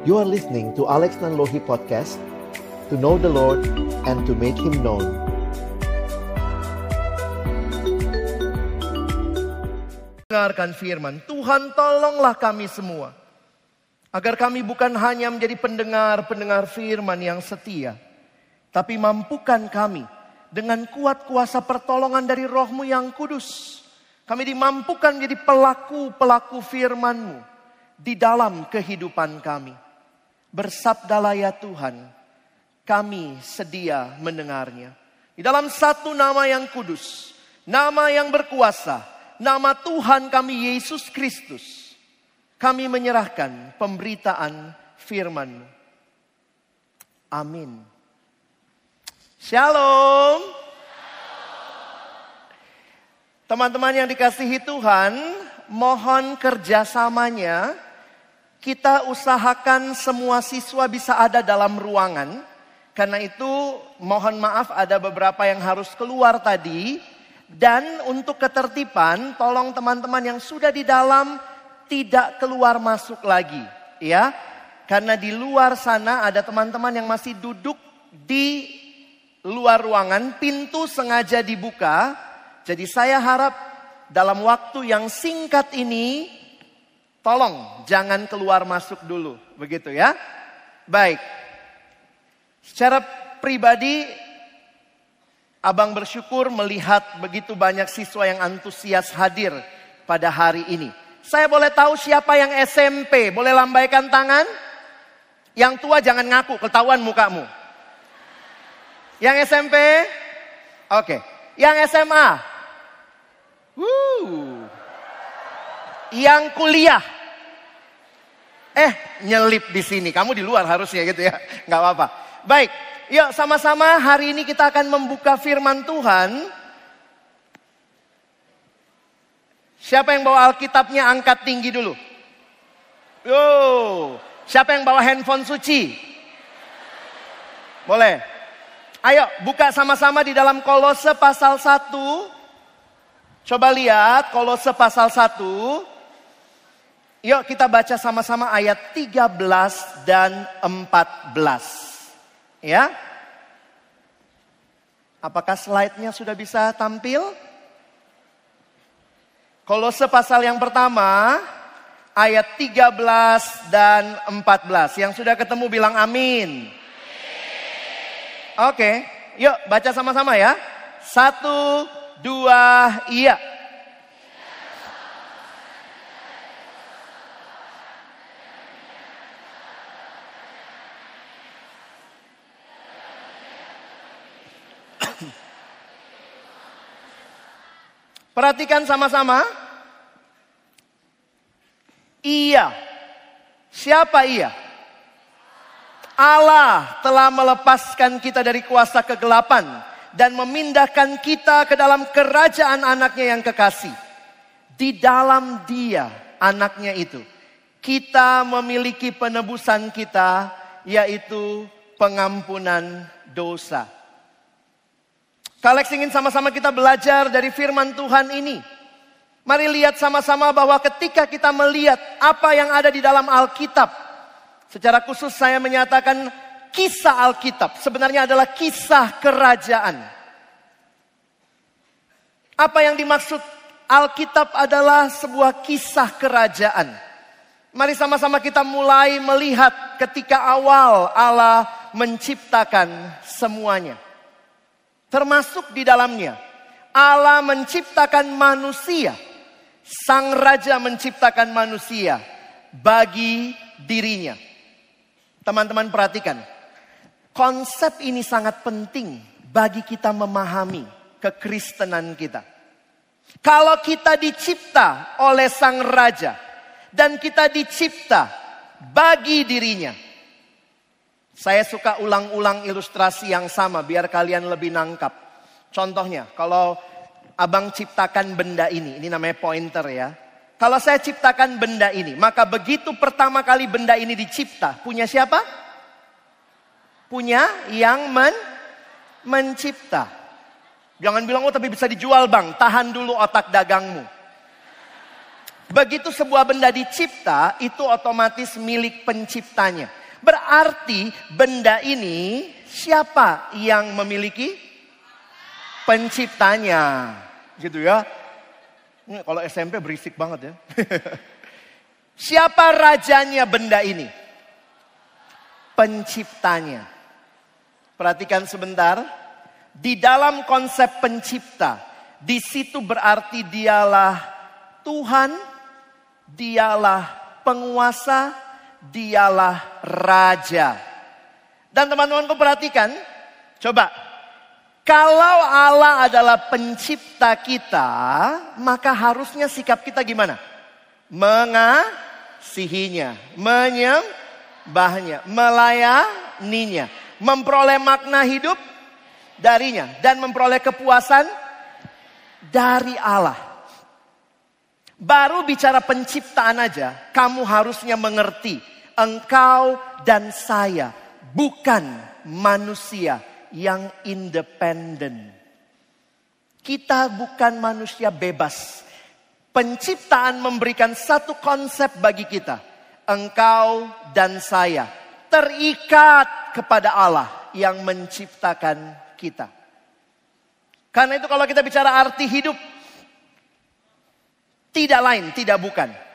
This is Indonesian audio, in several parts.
You are listening to Alex Nanlohi Podcast To know the Lord and to make Him known Dengarkan firman, Tuhan tolonglah kami semua. Agar kami bukan hanya menjadi pendengar-pendengar firman yang setia. Tapi mampukan kami dengan kuat kuasa pertolongan dari rohmu yang kudus. Kami dimampukan menjadi pelaku-pelaku firman-Mu di dalam kehidupan kami. Bersabdalah ya Tuhan, kami sedia mendengarnya. Di dalam satu nama yang kudus, nama yang berkuasa, nama Tuhan kami Yesus Kristus, kami menyerahkan pemberitaan firman Amin. Shalom. Teman-teman yang dikasihi Tuhan, mohon kerjasamanya. Kita usahakan semua siswa bisa ada dalam ruangan. Karena itu mohon maaf ada beberapa yang harus keluar tadi. Dan untuk ketertiban, tolong teman-teman yang sudah di dalam tidak keluar masuk lagi, ya. Karena di luar sana ada teman-teman yang masih duduk di luar ruangan, pintu sengaja dibuka. Jadi saya harap dalam waktu yang singkat ini, tolong jangan keluar masuk dulu, begitu ya. Baik. Secara pribadi Abang bersyukur melihat begitu banyak siswa yang antusias hadir pada hari ini. Saya boleh tahu siapa yang SMP? Boleh lambaikan tangan? Yang tua jangan ngaku, ketahuan mukamu. Yang SMP? Oke. Yang SMA? Wuh. Yang kuliah? Eh, nyelip di sini. Kamu di luar harusnya gitu ya. Nggak apa-apa. Baik, Yuk sama-sama hari ini kita akan membuka firman Tuhan. Siapa yang bawa Alkitabnya angkat tinggi dulu. Yo, siapa yang bawa handphone suci? Boleh. Ayo buka sama-sama di dalam Kolose pasal 1. Coba lihat Kolose pasal 1. Yuk kita baca sama-sama ayat 13 dan 14. Ya. Apakah slide-nya sudah bisa tampil? Kolose pasal yang pertama, ayat 13 dan 14. Yang sudah ketemu bilang amin. Oke, yuk baca sama-sama ya. Satu, dua, iya. Perhatikan sama-sama. Iya. Siapa iya? Allah telah melepaskan kita dari kuasa kegelapan dan memindahkan kita ke dalam kerajaan anaknya yang kekasih. Di dalam dia, anaknya itu, kita memiliki penebusan kita, yaitu pengampunan dosa. Kalex ingin sama-sama kita belajar dari firman Tuhan ini. Mari lihat sama-sama bahwa ketika kita melihat apa yang ada di dalam Alkitab, secara khusus saya menyatakan kisah Alkitab sebenarnya adalah kisah kerajaan. Apa yang dimaksud Alkitab adalah sebuah kisah kerajaan. Mari sama-sama kita mulai melihat ketika awal Allah menciptakan semuanya termasuk di dalamnya. Allah menciptakan manusia. Sang raja menciptakan manusia bagi dirinya. Teman-teman perhatikan. Konsep ini sangat penting bagi kita memahami kekristenan kita. Kalau kita dicipta oleh sang raja dan kita dicipta bagi dirinya, saya suka ulang-ulang ilustrasi yang sama biar kalian lebih nangkap. Contohnya, kalau abang ciptakan benda ini, ini namanya pointer ya. Kalau saya ciptakan benda ini, maka begitu pertama kali benda ini dicipta, punya siapa? Punya yang men mencipta. Jangan bilang, oh tapi bisa dijual bang, tahan dulu otak dagangmu. Begitu sebuah benda dicipta, itu otomatis milik penciptanya. Berarti benda ini siapa yang memiliki? Penciptanya. Gitu ya. Ini kalau SMP berisik banget ya. siapa rajanya benda ini? Penciptanya. Perhatikan sebentar. Di dalam konsep pencipta, di situ berarti dialah Tuhan dialah penguasa, dialah raja. Dan teman-temanku perhatikan, coba. Kalau Allah adalah pencipta kita, maka harusnya sikap kita gimana? Mengasihinya, menyembahnya, melayaninya, memperoleh makna hidup darinya dan memperoleh kepuasan dari Allah. Baru bicara penciptaan aja, kamu harusnya mengerti. Engkau dan saya bukan manusia yang independen. Kita bukan manusia bebas. Penciptaan memberikan satu konsep bagi kita. Engkau dan saya terikat kepada Allah yang menciptakan kita. Karena itu kalau kita bicara arti hidup, tidak lain, tidak bukan.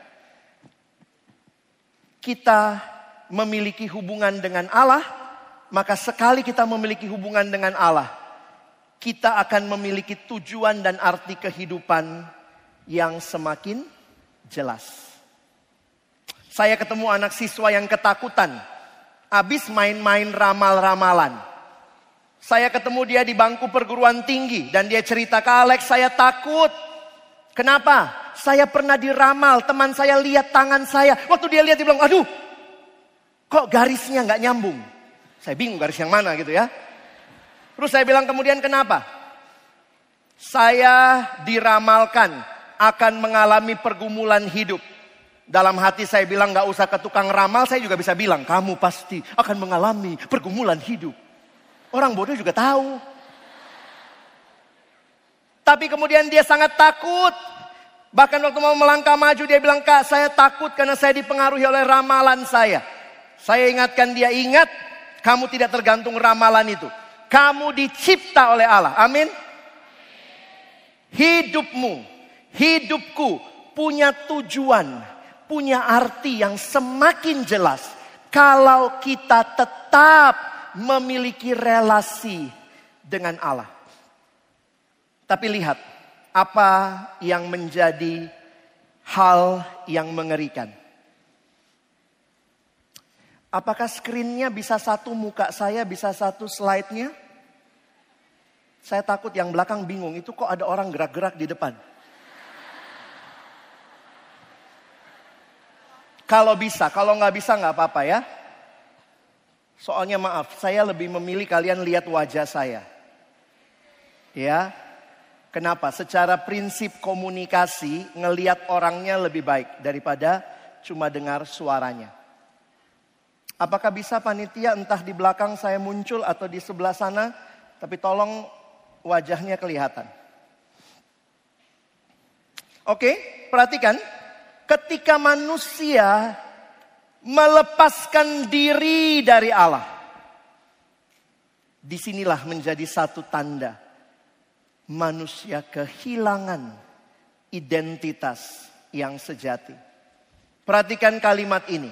Kita memiliki hubungan dengan Allah, maka sekali kita memiliki hubungan dengan Allah, kita akan memiliki tujuan dan arti kehidupan yang semakin jelas. Saya ketemu anak siswa yang ketakutan, habis main-main ramal-ramalan. Saya ketemu dia di bangku perguruan tinggi dan dia cerita ke Alex, saya takut. Kenapa? saya pernah diramal, teman saya lihat tangan saya. Waktu dia lihat dia bilang, aduh, kok garisnya nggak nyambung. Saya bingung garis yang mana gitu ya. Terus saya bilang kemudian kenapa? Saya diramalkan akan mengalami pergumulan hidup. Dalam hati saya bilang gak usah ke tukang ramal, saya juga bisa bilang kamu pasti akan mengalami pergumulan hidup. Orang bodoh juga tahu. Tapi kemudian dia sangat takut Bahkan waktu mau melangkah maju dia bilang, Kak saya takut karena saya dipengaruhi oleh ramalan saya. Saya ingatkan dia, ingat kamu tidak tergantung ramalan itu. Kamu dicipta oleh Allah. Amin. Hidupmu, hidupku punya tujuan, punya arti yang semakin jelas. Kalau kita tetap memiliki relasi dengan Allah. Tapi lihat, apa yang menjadi hal yang mengerikan. Apakah screennya bisa satu muka saya, bisa satu slide-nya? Saya takut yang belakang bingung, itu kok ada orang gerak-gerak di depan. Kalau bisa, kalau nggak bisa nggak apa-apa ya. Soalnya maaf, saya lebih memilih kalian lihat wajah saya. Ya, Kenapa? Secara prinsip komunikasi, ngeliat orangnya lebih baik daripada cuma dengar suaranya. Apakah bisa panitia entah di belakang saya muncul atau di sebelah sana, tapi tolong wajahnya kelihatan. Oke, perhatikan. Ketika manusia melepaskan diri dari Allah. Di sinilah menjadi satu tanda manusia kehilangan identitas yang sejati. Perhatikan kalimat ini.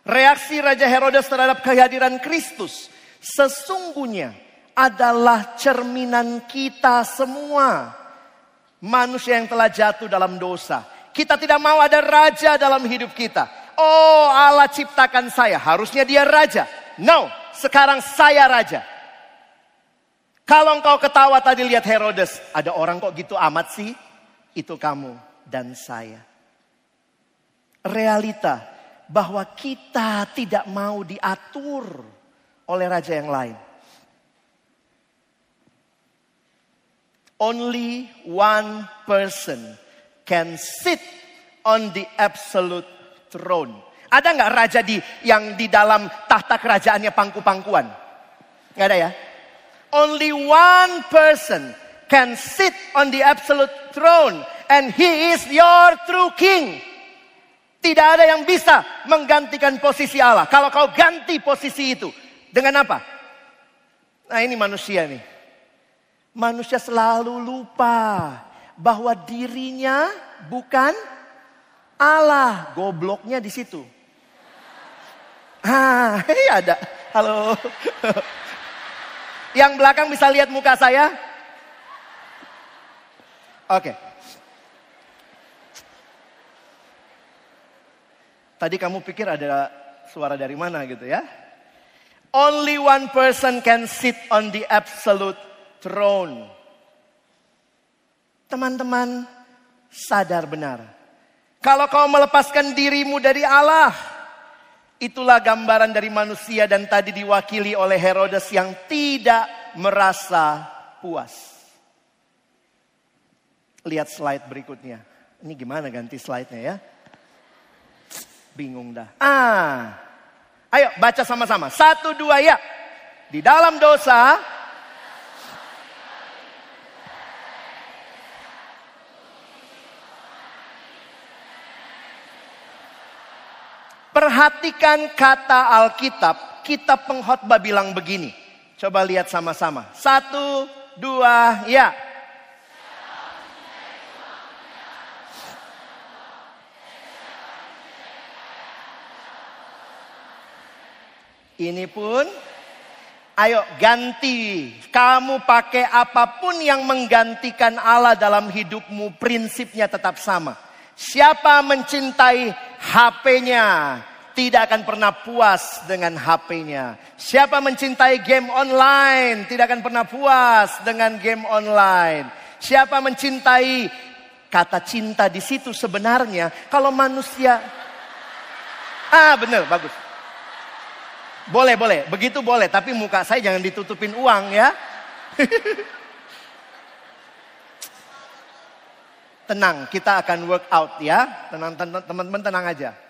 Reaksi Raja Herodes terhadap kehadiran Kristus sesungguhnya adalah cerminan kita semua. Manusia yang telah jatuh dalam dosa. Kita tidak mau ada raja dalam hidup kita. Oh Allah ciptakan saya, harusnya dia raja. No, sekarang saya raja. Kalau engkau ketawa tadi lihat Herodes, ada orang kok gitu amat sih? Itu kamu dan saya. Realita bahwa kita tidak mau diatur oleh raja yang lain. Only one person can sit on the absolute throne. Ada nggak raja di yang di dalam tahta kerajaannya pangku-pangkuan? Nggak ada ya? Only one person can sit on the absolute throne and he is your true king. Tidak ada yang bisa menggantikan posisi Allah. Kalau kau ganti posisi itu. Dengan apa? Nah ini manusia nih. Manusia selalu lupa bahwa dirinya bukan Allah. Gobloknya di situ. Ah, hei ada. Halo. Yang belakang bisa lihat muka saya? Oke. Tadi kamu pikir ada suara dari mana gitu ya? Only one person can sit on the absolute throne. Teman-teman, sadar benar. Kalau kau melepaskan dirimu dari Allah, itulah gambaran dari manusia dan tadi diwakili oleh Herodes yang tidak merasa puas. Lihat slide berikutnya. Ini gimana ganti slide-nya ya? Bingung dah. Ah, Ayo baca sama-sama. Satu, dua, ya. Di dalam dosa, Perhatikan kata Alkitab. Kitab pengkhotbah bilang begini. Coba lihat sama-sama. Satu, dua, ya. Ini pun ayo ganti. Kamu pakai apa pun yang menggantikan Allah dalam hidupmu, prinsipnya tetap sama. Siapa mencintai HP-nya, tidak akan pernah puas dengan HP-nya. Siapa mencintai game online, tidak akan pernah puas dengan game online. Siapa mencintai kata cinta di situ sebenarnya kalau manusia Ah, benar, bagus. Boleh, boleh. Begitu boleh. Tapi muka saya jangan ditutupin uang ya. tenang, kita akan work out ya. Tenang, teman-teman tenang aja.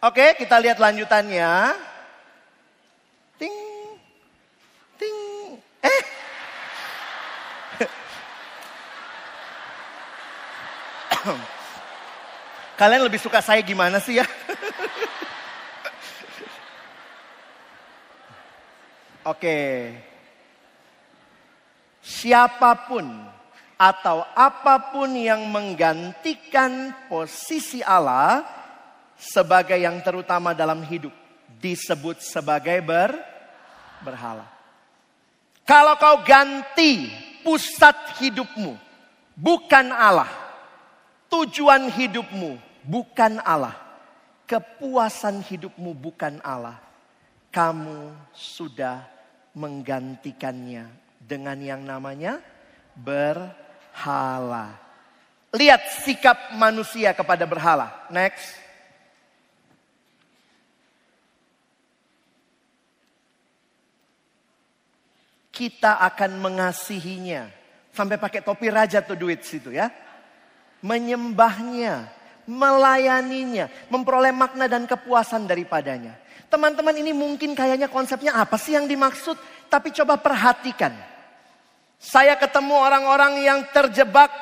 Oke, kita lihat lanjutannya. Ting, ting, eh. Kalian lebih suka saya gimana sih ya? Oke. Siapa pun atau apa pun yang menggantikan posisi Allah sebagai yang terutama dalam hidup disebut sebagai ber berhala. Kalau kau ganti pusat hidupmu bukan Allah, tujuan hidupmu bukan Allah, kepuasan hidupmu bukan Allah, kamu sudah menggantikannya dengan yang namanya berhala. Lihat sikap manusia kepada berhala. Next. Kita akan mengasihinya. Sampai pakai topi raja tuh duit situ ya. Menyembahnya, melayaninya, memperoleh makna dan kepuasan daripadanya. Teman-teman ini mungkin kayaknya konsepnya apa sih yang dimaksud? Tapi coba perhatikan. Saya ketemu orang-orang yang terjebak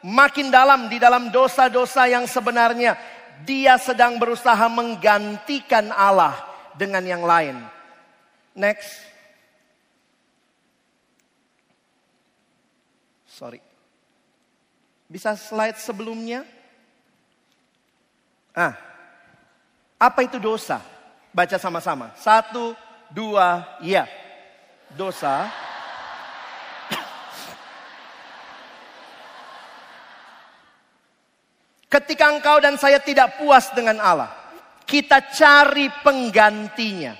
makin dalam di dalam dosa-dosa yang sebenarnya dia sedang berusaha menggantikan Allah dengan yang lain. Next. Sorry. Bisa slide sebelumnya? Ah, apa itu dosa? Baca sama-sama. Satu, dua, ya. Dosa. Ketika engkau dan saya tidak puas dengan Allah, kita cari penggantinya.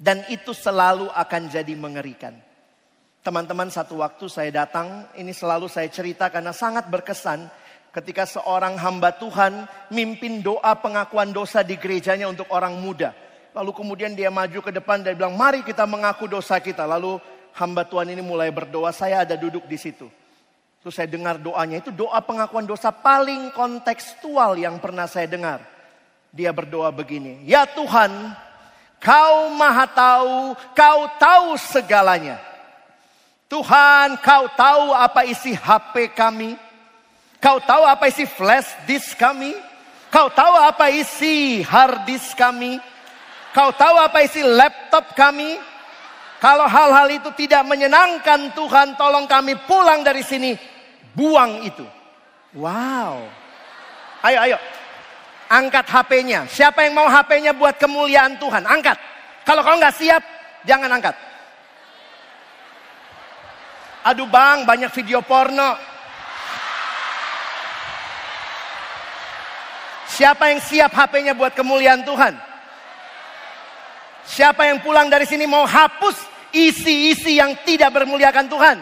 Dan itu selalu akan jadi mengerikan. Teman-teman satu waktu saya datang, ini selalu saya cerita karena sangat berkesan ketika seorang hamba Tuhan mimpin doa pengakuan dosa di gerejanya untuk orang muda. Lalu kemudian dia maju ke depan dan bilang, mari kita mengaku dosa kita. Lalu hamba Tuhan ini mulai berdoa, saya ada duduk di situ. Terus saya dengar doanya, itu doa pengakuan dosa paling kontekstual yang pernah saya dengar. Dia berdoa begini, ya Tuhan, kau maha tahu, kau tahu segalanya. Tuhan, kau tahu apa isi HP kami, Kau tahu apa isi flash disk kami? Kau tahu apa isi hard disk kami? Kau tahu apa isi laptop kami? Kalau hal-hal itu tidak menyenangkan Tuhan, tolong kami pulang dari sini. Buang itu. Wow. Ayo, ayo. Angkat HP-nya. Siapa yang mau HP-nya buat kemuliaan Tuhan? Angkat. Kalau kau nggak siap, jangan angkat. Aduh bang, banyak video porno. Siapa yang siap HP-nya buat kemuliaan Tuhan? Siapa yang pulang dari sini mau hapus isi-isi yang tidak bermuliakan Tuhan?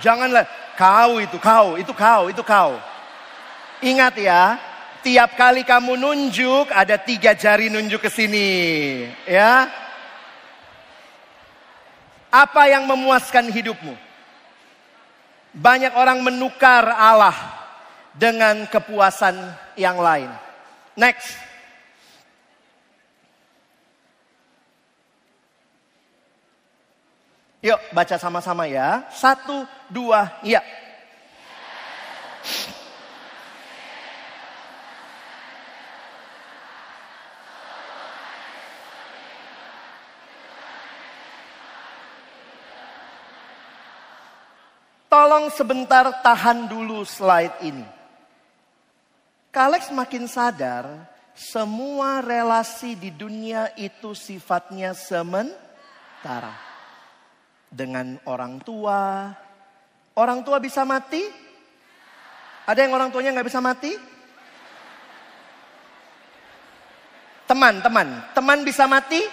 Janganlah kau itu kau, itu kau, itu kau. Ingat ya, tiap kali kamu nunjuk ada tiga jari nunjuk ke sini, ya. Apa yang memuaskan hidupmu? Banyak orang menukar Allah dengan kepuasan yang lain. Next. Yuk baca sama-sama ya. Satu, dua, ya. Tolong sebentar tahan dulu slide ini. Kalex makin sadar semua relasi di dunia itu sifatnya sementara. Dengan orang tua. Orang tua bisa mati? Ada yang orang tuanya nggak bisa mati? Teman, teman. Teman bisa mati?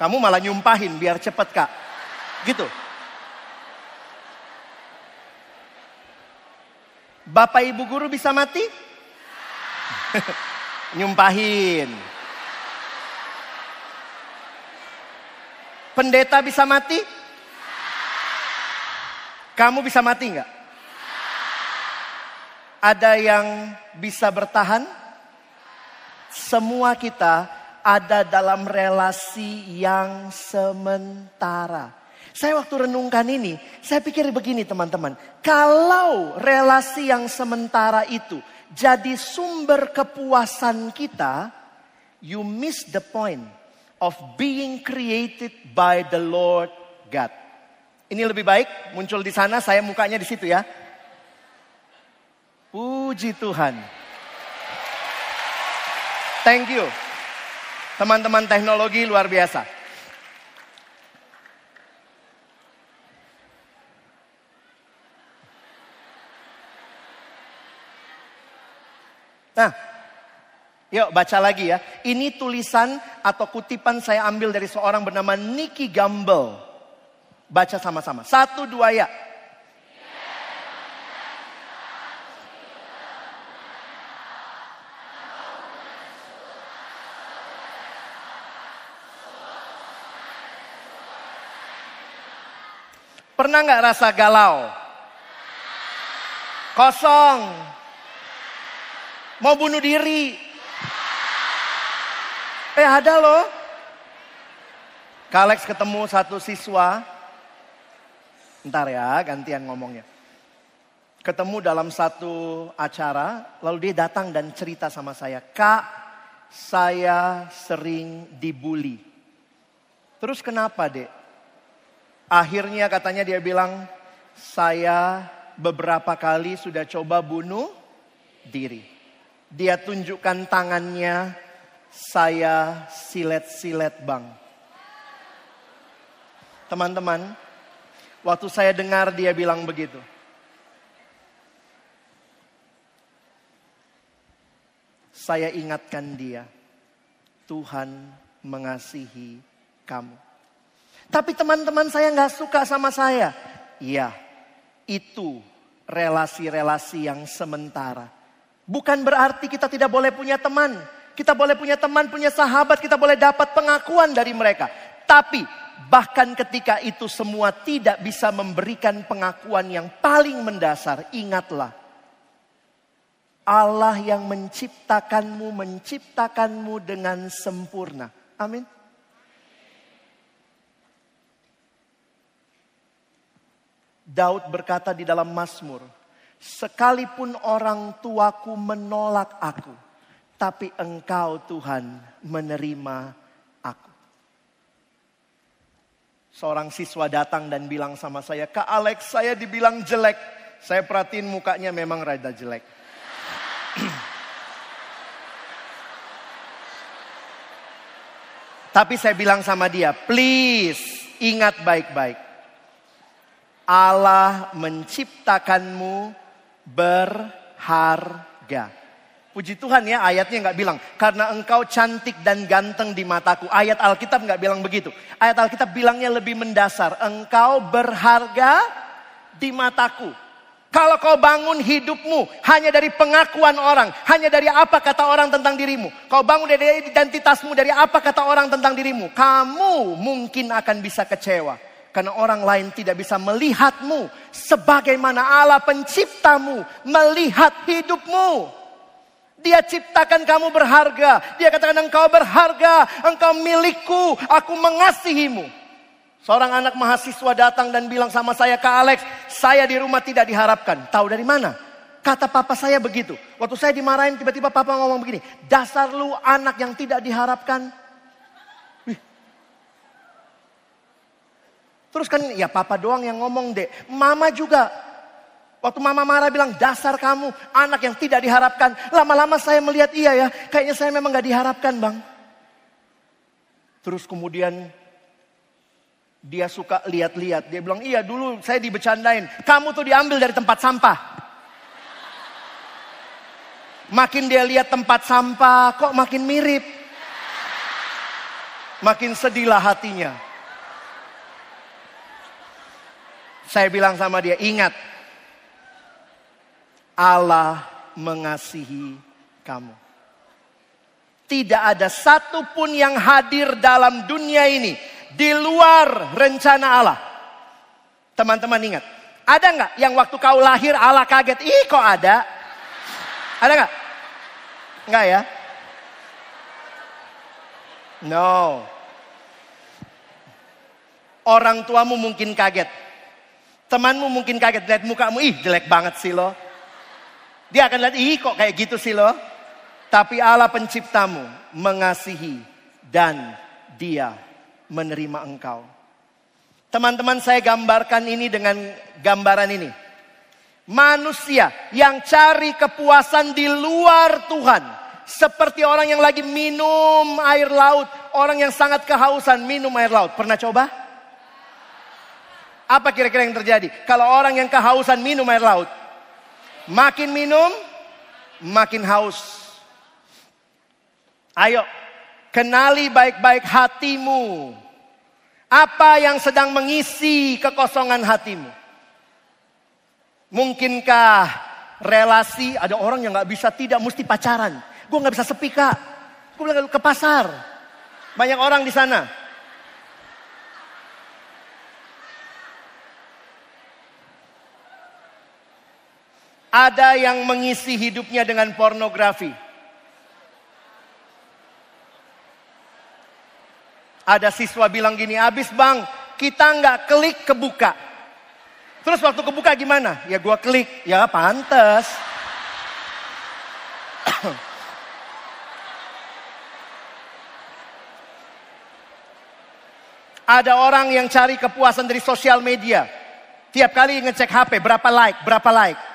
Kamu malah nyumpahin biar cepet kak. Gitu. Bapak ibu guru bisa mati? Nyumpahin. Pendeta bisa mati? Kamu bisa mati nggak? Ada yang bisa bertahan? Semua kita ada dalam relasi yang sementara. Saya waktu renungkan ini, saya pikir begini teman-teman. Kalau relasi yang sementara itu jadi sumber kepuasan kita, you miss the point of being created by the Lord God. Ini lebih baik muncul di sana, saya mukanya di situ ya. Puji Tuhan. Thank you. Teman-teman teknologi luar biasa. Nah, yuk baca lagi ya. Ini tulisan atau kutipan saya ambil dari seorang bernama Nicky Gamble. Baca sama-sama. Satu, dua ya. Pernah nggak rasa galau? Kosong, Mau bunuh diri. Eh ada loh. Kalex ketemu satu siswa. Ntar ya gantian ngomongnya. Ketemu dalam satu acara. Lalu dia datang dan cerita sama saya. Kak saya sering dibully. Terus kenapa dek? Akhirnya katanya dia bilang. Saya beberapa kali sudah coba bunuh diri. Dia tunjukkan tangannya, saya silet-silet bang. Teman-teman, waktu saya dengar dia bilang begitu. Saya ingatkan dia, Tuhan mengasihi kamu. Tapi teman-teman saya nggak suka sama saya. Iya, itu relasi-relasi yang sementara. Bukan berarti kita tidak boleh punya teman. Kita boleh punya teman, punya sahabat, kita boleh dapat pengakuan dari mereka. Tapi bahkan ketika itu semua tidak bisa memberikan pengakuan yang paling mendasar, ingatlah. Allah yang menciptakanmu, menciptakanmu dengan sempurna. Amin. Daud berkata di dalam Mazmur, sekalipun orang tuaku menolak aku, tapi engkau Tuhan menerima aku. Seorang siswa datang dan bilang sama saya, Kak Alex saya dibilang jelek. Saya perhatiin mukanya memang rada jelek. Tapi saya bilang sama dia, please ingat baik-baik. Allah menciptakanmu berharga. Puji Tuhan ya ayatnya nggak bilang karena engkau cantik dan ganteng di mataku. Ayat Alkitab nggak bilang begitu. Ayat Alkitab bilangnya lebih mendasar. Engkau berharga di mataku. Kalau kau bangun hidupmu hanya dari pengakuan orang, hanya dari apa kata orang tentang dirimu. Kau bangun dari identitasmu dari apa kata orang tentang dirimu. Kamu mungkin akan bisa kecewa. Karena orang lain tidak bisa melihatmu sebagaimana Allah penciptamu melihat hidupmu. Dia ciptakan kamu berharga. Dia katakan engkau berharga, engkau milikku, aku mengasihimu. Seorang anak mahasiswa datang dan bilang sama saya, Kak Alex, saya di rumah tidak diharapkan. Tahu dari mana? Kata papa saya begitu. Waktu saya dimarahin, tiba-tiba papa ngomong begini. Dasar lu anak yang tidak diharapkan. Terus kan ya papa doang yang ngomong deh. Mama juga. Waktu mama marah bilang, dasar kamu anak yang tidak diharapkan. Lama-lama saya melihat iya ya, kayaknya saya memang gak diharapkan bang. Terus kemudian dia suka lihat-lihat. Dia bilang, iya dulu saya dibecandain. Kamu tuh diambil dari tempat sampah. Makin dia lihat tempat sampah, kok makin mirip. Makin sedihlah hatinya. Saya bilang sama dia, ingat. Allah mengasihi kamu. Tidak ada satupun yang hadir dalam dunia ini di luar rencana Allah. Teman-teman ingat, ada nggak yang waktu kau lahir Allah kaget? Ih kok ada? Ada nggak? Nggak ya? No. Orang tuamu mungkin kaget. Temanmu mungkin kaget lihat mukamu, ih jelek banget sih lo. Dia akan lihat, ih kok kayak gitu sih lo. Tapi Allah penciptamu mengasihi dan dia menerima engkau. Teman-teman saya gambarkan ini dengan gambaran ini. Manusia yang cari kepuasan di luar Tuhan. Seperti orang yang lagi minum air laut. Orang yang sangat kehausan minum air laut. Pernah coba? Apa kira-kira yang terjadi? Kalau orang yang kehausan minum air laut. Makin minum, makin haus. Ayo, Kenali baik-baik hatimu. Apa yang sedang mengisi kekosongan hatimu? Mungkinkah relasi ada orang yang nggak bisa tidak mesti pacaran? Gue nggak bisa sepi kak. Gue bilang ke pasar. Banyak orang di sana. Ada yang mengisi hidupnya dengan pornografi. Ada siswa bilang gini, habis bang, kita nggak klik kebuka. Terus waktu kebuka gimana? Ya gua klik, ya pantes. Ada orang yang cari kepuasan dari sosial media. Tiap kali ngecek HP, berapa like, berapa like.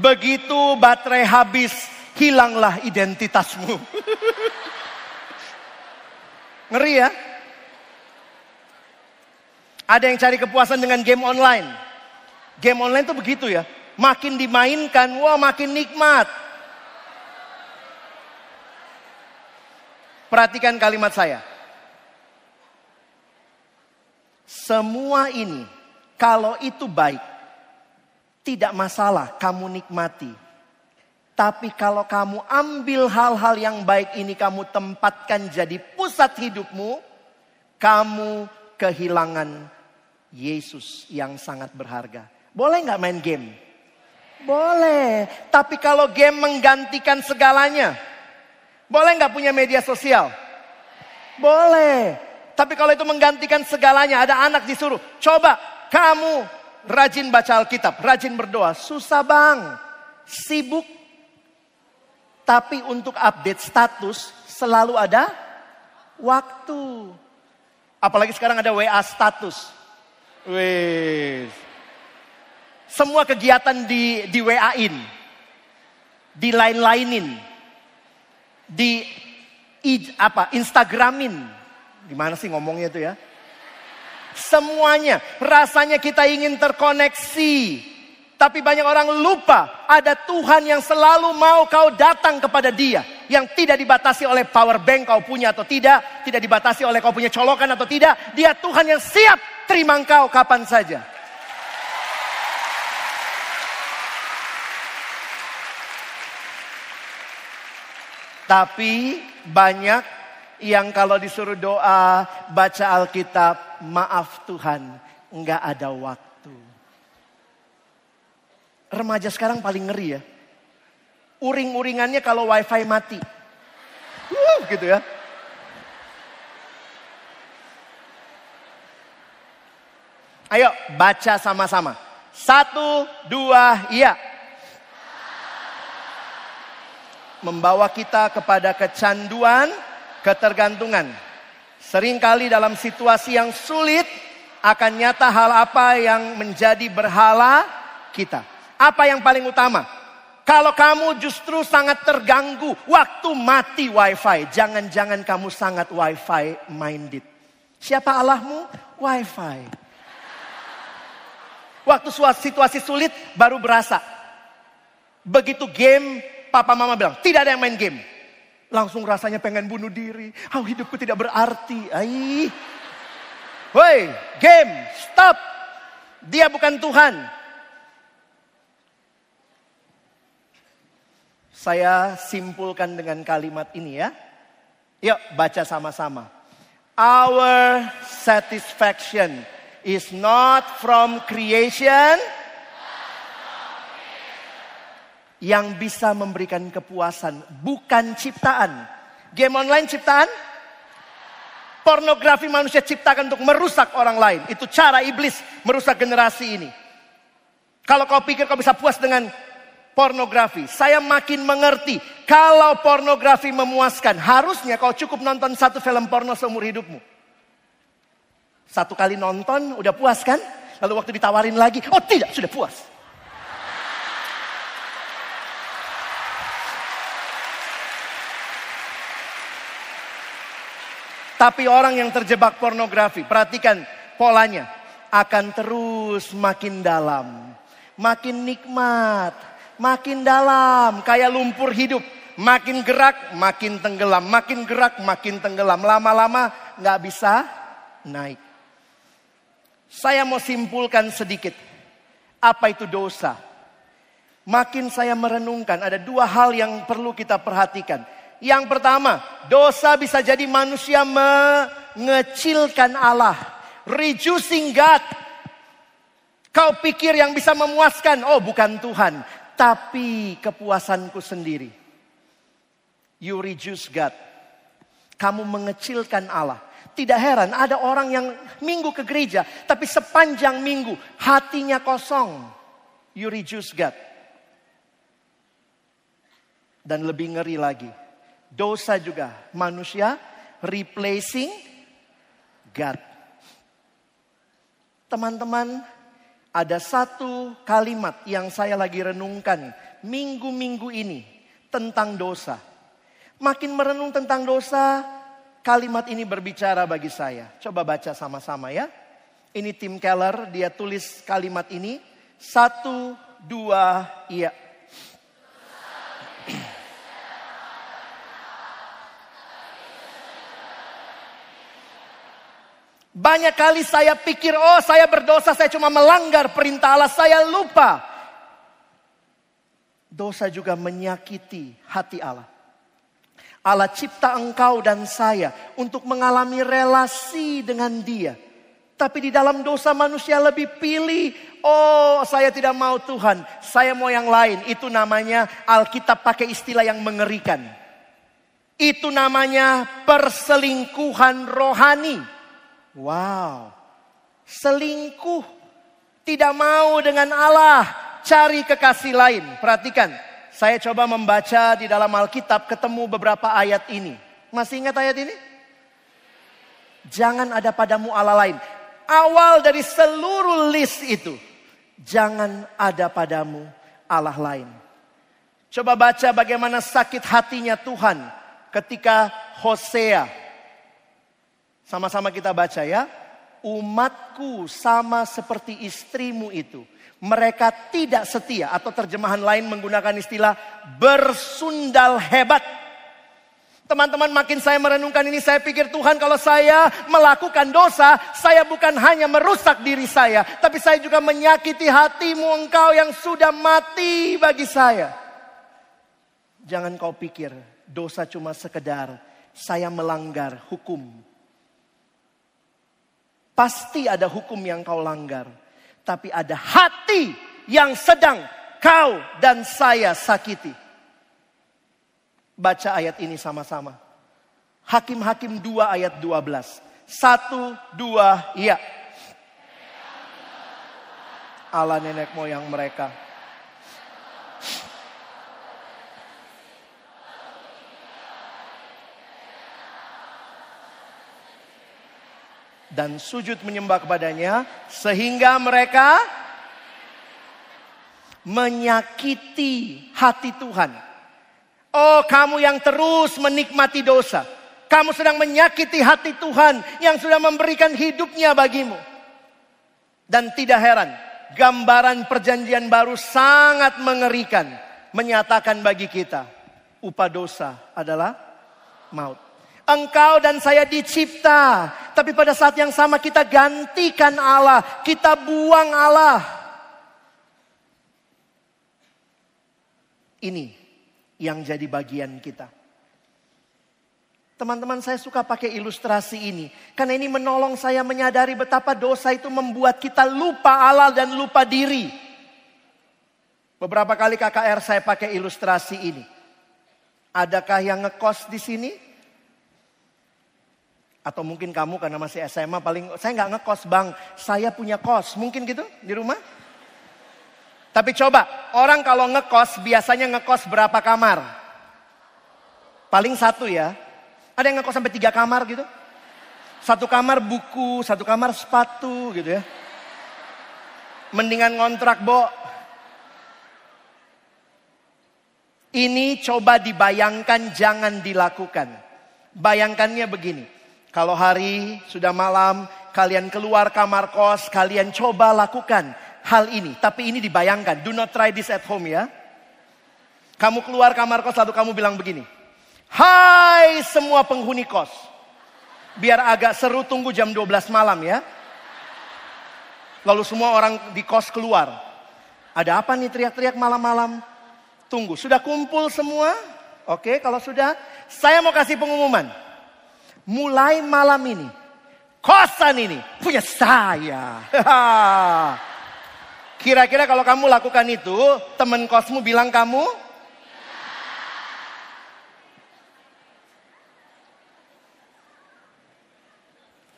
Begitu baterai habis, hilanglah identitasmu. Ngeri ya? Ada yang cari kepuasan dengan game online. Game online tuh begitu ya. Makin dimainkan, wah makin nikmat. Perhatikan kalimat saya. Semua ini, kalau itu baik, tidak masalah kamu nikmati. Tapi kalau kamu ambil hal-hal yang baik ini kamu tempatkan jadi pusat hidupmu, kamu kehilangan Yesus yang sangat berharga. Boleh nggak main game? Boleh. Tapi kalau game menggantikan segalanya, boleh nggak punya media sosial? Boleh. Tapi kalau itu menggantikan segalanya, ada anak disuruh, coba kamu rajin baca Alkitab, rajin berdoa. Susah bang, sibuk. Tapi untuk update status selalu ada waktu. Apalagi sekarang ada WA status. Wih. Semua kegiatan di di WA-in. Di lain-lainin. Di i, apa? Instagramin. Gimana sih ngomongnya itu ya? Semuanya rasanya kita ingin terkoneksi. Tapi banyak orang lupa ada Tuhan yang selalu mau kau datang kepada dia. Yang tidak dibatasi oleh power bank kau punya atau tidak. Tidak dibatasi oleh kau punya colokan atau tidak. Dia Tuhan yang siap terima engkau kapan saja. Tapi banyak yang kalau disuruh doa, baca Alkitab, maaf Tuhan, enggak ada waktu. Remaja sekarang paling ngeri ya. Uring-uringannya kalau wifi mati. Uh, gitu ya. Ayo baca sama-sama. Satu, dua, iya. Membawa kita kepada kecanduan, ketergantungan. Seringkali dalam situasi yang sulit akan nyata hal apa yang menjadi berhala kita. Apa yang paling utama? Kalau kamu justru sangat terganggu waktu mati wifi, jangan-jangan kamu sangat wifi minded. Siapa Allahmu? Wifi. Waktu situasi sulit baru berasa. Begitu game, papa mama bilang, tidak ada yang main game. Langsung rasanya pengen bunuh diri. Oh hidupku tidak berarti. Ai. Woi, game, stop. Dia bukan Tuhan. Saya simpulkan dengan kalimat ini ya. Yuk baca sama-sama. Our satisfaction is not from creation yang bisa memberikan kepuasan, bukan ciptaan. Game online ciptaan? Pornografi manusia ciptakan untuk merusak orang lain. Itu cara iblis merusak generasi ini. Kalau kau pikir kau bisa puas dengan pornografi, saya makin mengerti. Kalau pornografi memuaskan, harusnya kau cukup nonton satu film porno seumur hidupmu. Satu kali nonton udah puas kan? Lalu waktu ditawarin lagi, oh tidak, sudah puas. Tapi orang yang terjebak pornografi, perhatikan polanya, akan terus makin dalam, makin nikmat, makin dalam, kayak lumpur hidup. Makin gerak, makin tenggelam, makin gerak, makin tenggelam. Lama-lama nggak bisa naik. Saya mau simpulkan sedikit. Apa itu dosa? Makin saya merenungkan, ada dua hal yang perlu kita perhatikan. Yang pertama, dosa bisa jadi manusia mengecilkan Allah. Reducing God. Kau pikir yang bisa memuaskan, oh bukan Tuhan. Tapi kepuasanku sendiri. You reduce God. Kamu mengecilkan Allah. Tidak heran ada orang yang minggu ke gereja, tapi sepanjang minggu hatinya kosong. You reduce God. Dan lebih ngeri lagi, dosa juga manusia replacing God. Teman-teman, ada satu kalimat yang saya lagi renungkan minggu-minggu ini tentang dosa. Makin merenung tentang dosa, kalimat ini berbicara bagi saya. Coba baca sama-sama ya. Ini Tim Keller, dia tulis kalimat ini. Satu, dua, iya. Banyak kali saya pikir, oh saya berdosa, saya cuma melanggar perintah Allah, saya lupa. Dosa juga menyakiti hati Allah. Allah cipta engkau dan saya untuk mengalami relasi dengan dia. Tapi di dalam dosa manusia lebih pilih. Oh saya tidak mau Tuhan. Saya mau yang lain. Itu namanya Alkitab pakai istilah yang mengerikan. Itu namanya perselingkuhan rohani. Wow. Selingkuh. Tidak mau dengan Allah. Cari kekasih lain. Perhatikan. Saya coba membaca di dalam Alkitab ketemu beberapa ayat ini. Masih ingat ayat ini? Jangan ada padamu Allah lain awal dari seluruh list itu. Jangan ada padamu Allah lain. Coba baca bagaimana sakit hatinya Tuhan ketika Hosea. Sama-sama kita baca ya. Umatku sama seperti istrimu itu. Mereka tidak setia atau terjemahan lain menggunakan istilah bersundal hebat Teman-teman makin saya merenungkan ini saya pikir Tuhan kalau saya melakukan dosa saya bukan hanya merusak diri saya. Tapi saya juga menyakiti hatimu engkau yang sudah mati bagi saya. Jangan kau pikir dosa cuma sekedar saya melanggar hukum. Pasti ada hukum yang kau langgar. Tapi ada hati yang sedang kau dan saya sakiti. Baca ayat ini sama-sama. Hakim-hakim 2 ayat 12. Satu, dua, iya. Allah nenek moyang mereka. Dan sujud menyembah kepadanya sehingga mereka menyakiti hati Tuhan Oh kamu yang terus menikmati dosa. Kamu sedang menyakiti hati Tuhan yang sudah memberikan hidupnya bagimu. Dan tidak heran, gambaran perjanjian baru sangat mengerikan. Menyatakan bagi kita, upah dosa adalah maut. Engkau dan saya dicipta, tapi pada saat yang sama kita gantikan Allah, kita buang Allah. Ini yang jadi bagian kita. Teman-teman saya suka pakai ilustrasi ini. Karena ini menolong saya menyadari betapa dosa itu membuat kita lupa Allah dan lupa diri. Beberapa kali KKR saya pakai ilustrasi ini. Adakah yang ngekos di sini? Atau mungkin kamu karena masih SMA paling, saya nggak ngekos bang, saya punya kos. Mungkin gitu di rumah? Tapi coba, orang kalau ngekos biasanya ngekos berapa kamar? Paling satu ya. Ada yang ngekos sampai tiga kamar gitu. Satu kamar buku, satu kamar sepatu gitu ya. Mendingan ngontrak, Bo. Ini coba dibayangkan, jangan dilakukan. Bayangkannya begini. Kalau hari sudah malam, kalian keluar kamar kos, kalian coba lakukan hal ini. Tapi ini dibayangkan. Do not try this at home ya. Kamu keluar kamar kos lalu kamu bilang begini. Hai semua penghuni kos. Biar agak seru tunggu jam 12 malam ya. Lalu semua orang di kos keluar. Ada apa nih teriak-teriak malam-malam? Tunggu, sudah kumpul semua? Oke, kalau sudah, saya mau kasih pengumuman. Mulai malam ini, kosan ini punya saya. Kira-kira kalau kamu lakukan itu, teman kosmu bilang kamu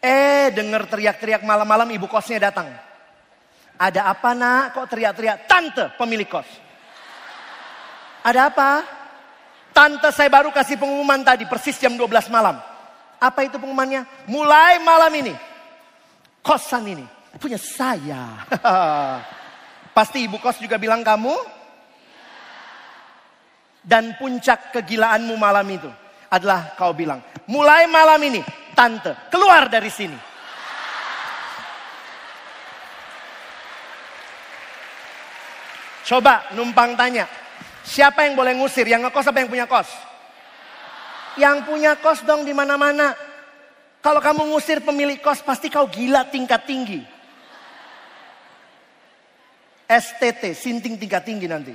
Eh, dengar teriak-teriak malam-malam ibu kosnya datang. Ada apa nak? Kok teriak-teriak? Tante pemilik kos. Ada apa? Tante saya baru kasih pengumuman tadi persis jam 12 malam. Apa itu pengumumannya? Mulai malam ini. Kosan ini punya saya. Pasti ibu kos juga bilang kamu. Dan puncak kegilaanmu malam itu adalah kau bilang, mulai malam ini tante keluar dari sini. Coba numpang tanya, siapa yang boleh ngusir? Yang ngekos apa yang punya kos? Yang punya kos dong di mana-mana. Kalau kamu ngusir pemilik kos pasti kau gila tingkat tinggi. STT, sinting tingkat tinggi nanti.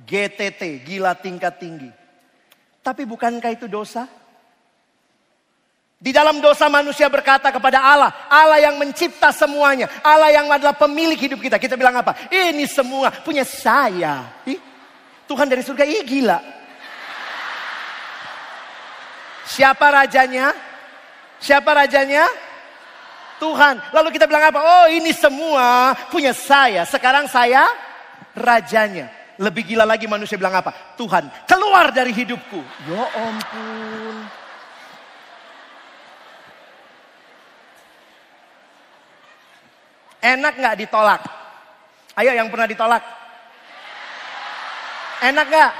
GTT, gila tingkat tinggi. Tapi bukankah itu dosa? Di dalam dosa manusia berkata kepada Allah, Allah yang mencipta semuanya, Allah yang adalah pemilik hidup kita. Kita bilang apa? Ini semua punya saya. Ih, Tuhan dari surga, ih gila. Siapa rajanya? Siapa rajanya? Tuhan. Lalu kita bilang apa? Oh ini semua punya saya. Sekarang saya rajanya. Lebih gila lagi manusia bilang apa? Tuhan keluar dari hidupku. Ya ampun. Enak nggak ditolak? Ayo yang pernah ditolak. Enak nggak?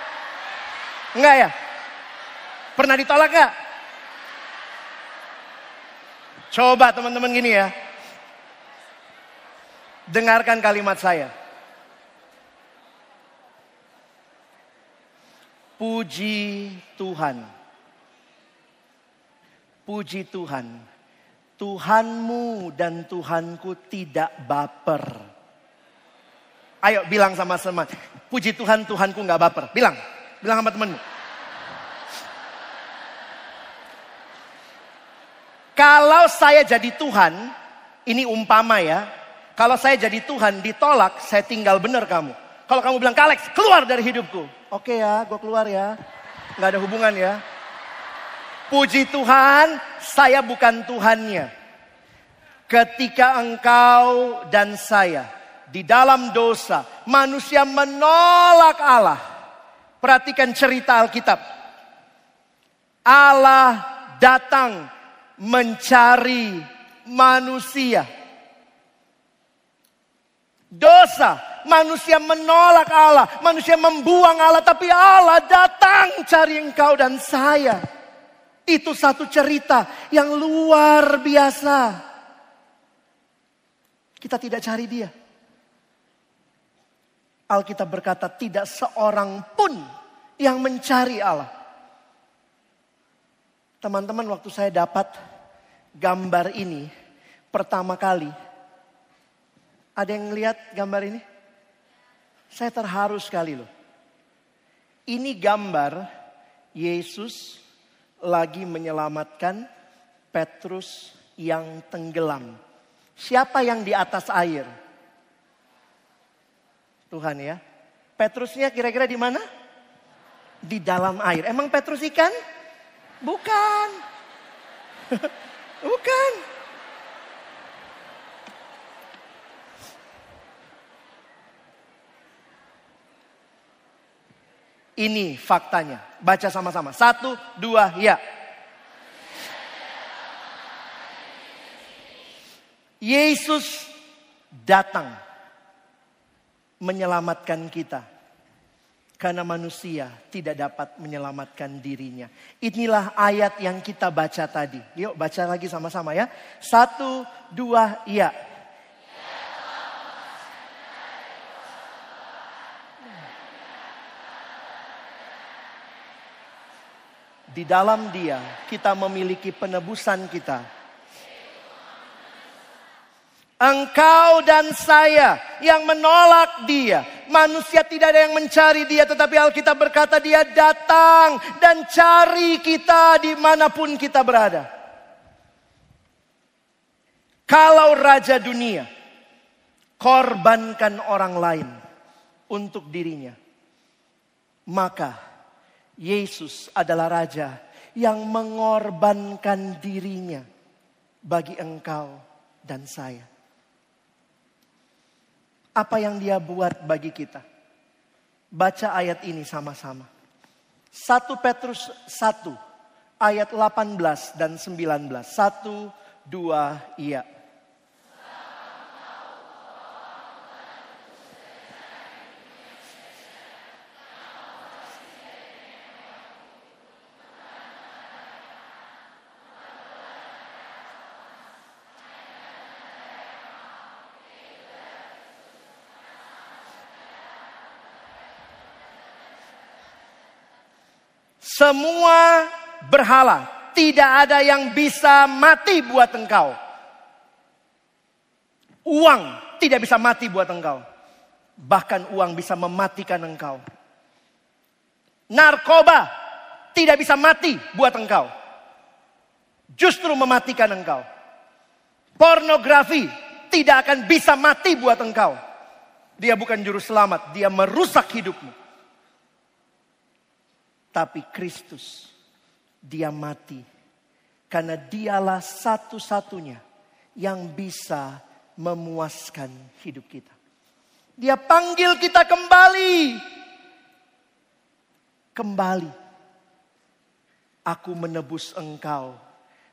Enggak ya? Pernah ditolak nggak? Coba teman-teman gini ya. Dengarkan kalimat saya. Puji Tuhan. Puji Tuhan Tuhanmu dan Tuhanku tidak baper. Ayo bilang sama teman, puji Tuhan Tuhanku nggak baper. Bilang, bilang sama temenmu. Kalau saya jadi Tuhan, ini umpama ya. Kalau saya jadi Tuhan ditolak, saya tinggal benar kamu. Kalau kamu bilang, Kalex keluar dari hidupku. Oke ya, gue keluar ya. Nggak ada hubungan ya. Puji Tuhan, saya bukan Tuhannya. Ketika engkau dan saya di dalam dosa, manusia menolak Allah. Perhatikan cerita Alkitab. Allah datang mencari manusia. Dosa, manusia menolak Allah, manusia membuang Allah, tapi Allah datang cari engkau dan saya. Itu satu cerita yang luar biasa. Kita tidak cari dia. Alkitab berkata tidak seorang pun yang mencari Allah. Teman-teman waktu saya dapat gambar ini pertama kali. Ada yang lihat gambar ini? Saya terharu sekali loh. Ini gambar Yesus lagi menyelamatkan Petrus yang tenggelam. Siapa yang di atas air? Tuhan ya. Petrusnya kira-kira di mana? Di dalam air. Emang Petrus ikan? Bukan. Bukan. Ini faktanya. Baca sama-sama. Satu, dua, ya. Yesus datang menyelamatkan kita. Karena manusia tidak dapat menyelamatkan dirinya. Inilah ayat yang kita baca tadi. Yuk baca lagi sama-sama ya. Satu, dua, ya. Di dalam dia kita memiliki penebusan kita. Engkau dan saya yang menolak dia. Manusia tidak ada yang mencari dia. Tetapi Alkitab berkata dia datang dan cari kita di mana pun kita berada. Kalau Raja Dunia korbankan orang lain untuk dirinya. Maka Yesus adalah raja yang mengorbankan dirinya bagi engkau dan saya. Apa yang dia buat bagi kita? Baca ayat ini sama-sama. 1 Petrus 1 ayat 18 dan 19. 1 2 iya. Semua berhala. Tidak ada yang bisa mati buat engkau. Uang tidak bisa mati buat engkau. Bahkan uang bisa mematikan engkau. Narkoba tidak bisa mati buat engkau. justru mematikan engkau. Pornografi tidak akan bisa mati buat engkau. Dia bukan juru selamat, dia merusak hidupmu. Tapi Kristus, dia mati. Karena dialah satu-satunya yang bisa memuaskan hidup kita. Dia panggil kita kembali. Kembali. Aku menebus engkau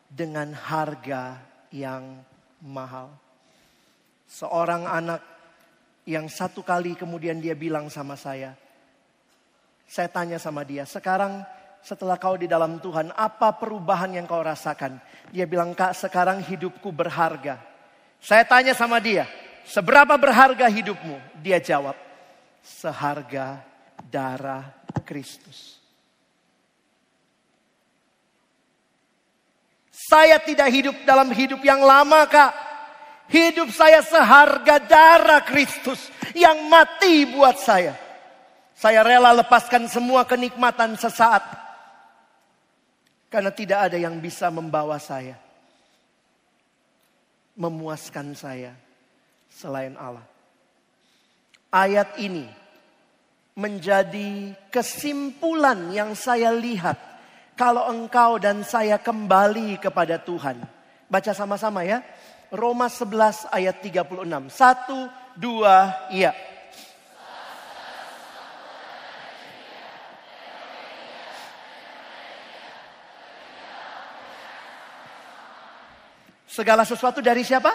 dengan harga yang mahal. Seorang anak yang satu kali kemudian dia bilang sama saya, saya tanya sama dia, sekarang setelah kau di dalam Tuhan, apa perubahan yang kau rasakan? Dia bilang, kak sekarang hidupku berharga. Saya tanya sama dia, seberapa berharga hidupmu? Dia jawab, seharga darah Kristus. Saya tidak hidup dalam hidup yang lama kak. Hidup saya seharga darah Kristus yang mati buat saya. Saya rela lepaskan semua kenikmatan sesaat. Karena tidak ada yang bisa membawa saya. Memuaskan saya selain Allah. Ayat ini menjadi kesimpulan yang saya lihat. Kalau engkau dan saya kembali kepada Tuhan. Baca sama-sama ya. Roma 11 ayat 36. Satu, dua, iya. Segala sesuatu dari siapa?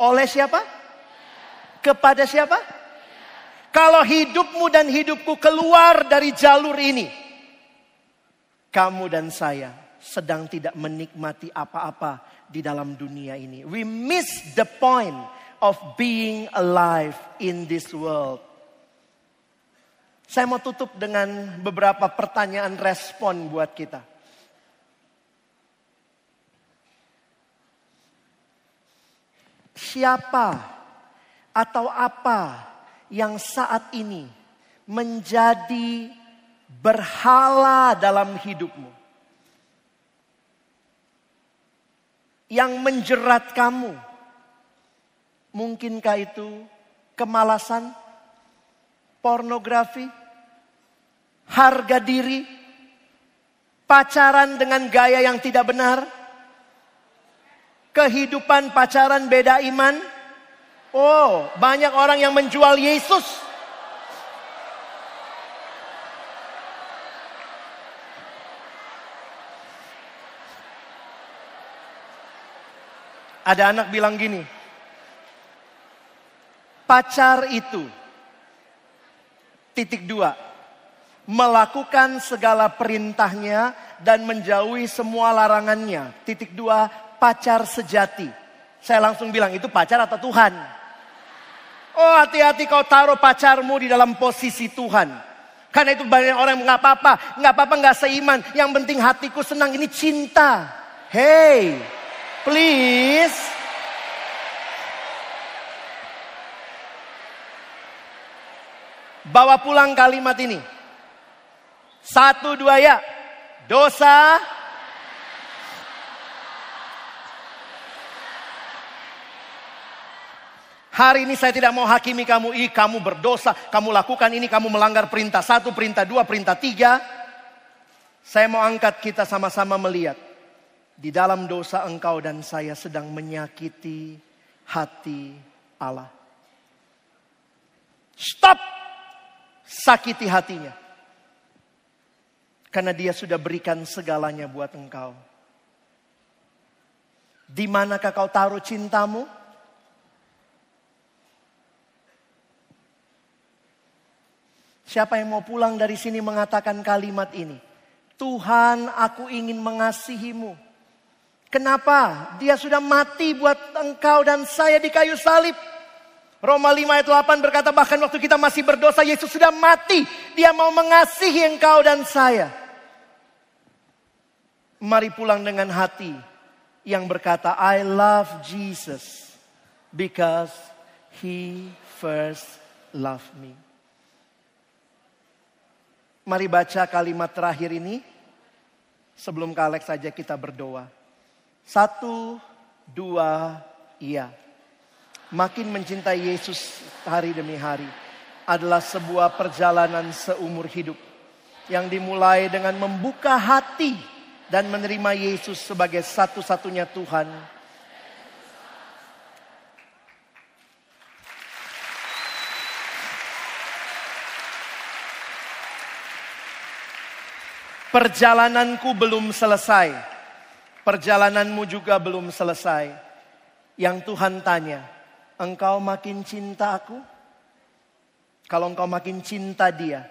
Oleh siapa? Kepada siapa? Kalau hidupmu dan hidupku keluar dari jalur ini, kamu dan saya sedang tidak menikmati apa-apa di dalam dunia ini. We miss the point of being alive in this world. Saya mau tutup dengan beberapa pertanyaan respon buat kita. Siapa atau apa yang saat ini menjadi berhala dalam hidupmu. Yang menjerat kamu. Mungkinkah itu kemalasan, pornografi, harga diri, pacaran dengan gaya yang tidak benar, kehidupan pacaran beda iman? Oh, banyak orang yang menjual Yesus. Ada anak bilang gini, pacar itu titik dua, melakukan segala perintahnya dan menjauhi semua larangannya. Titik dua, pacar sejati. Saya langsung bilang itu pacar atau Tuhan? Oh hati-hati kau taruh pacarmu di dalam posisi Tuhan. Karena itu banyak orang yang nggak apa-apa, nggak apa-apa nggak seiman. Yang penting hatiku senang ini cinta. Hey, please. Bawa pulang kalimat ini. Satu dua ya. Dosa Hari ini saya tidak mau hakimi kamu, ih kamu berdosa, kamu lakukan ini, kamu melanggar perintah satu, perintah dua, perintah tiga. Saya mau angkat kita sama-sama melihat. Di dalam dosa engkau dan saya sedang menyakiti hati Allah. Stop! Sakiti hatinya. Karena dia sudah berikan segalanya buat engkau. Di manakah kau taruh cintamu? Siapa yang mau pulang dari sini mengatakan kalimat ini? Tuhan aku ingin mengasihimu. Kenapa? Dia sudah mati buat engkau dan saya di kayu salib. Roma 5 ayat 8 berkata bahkan waktu kita masih berdosa Yesus sudah mati. Dia mau mengasihi engkau dan saya. Mari pulang dengan hati yang berkata I love Jesus because he first loved me. Mari baca kalimat terakhir ini. Sebelum ke Alex saja kita berdoa. Satu, dua, iya. Makin mencintai Yesus hari demi hari adalah sebuah perjalanan seumur hidup yang dimulai dengan membuka hati dan menerima Yesus sebagai satu-satunya Tuhan. Perjalananku belum selesai. Perjalananmu juga belum selesai. Yang Tuhan tanya, engkau makin cinta aku? Kalau engkau makin cinta dia,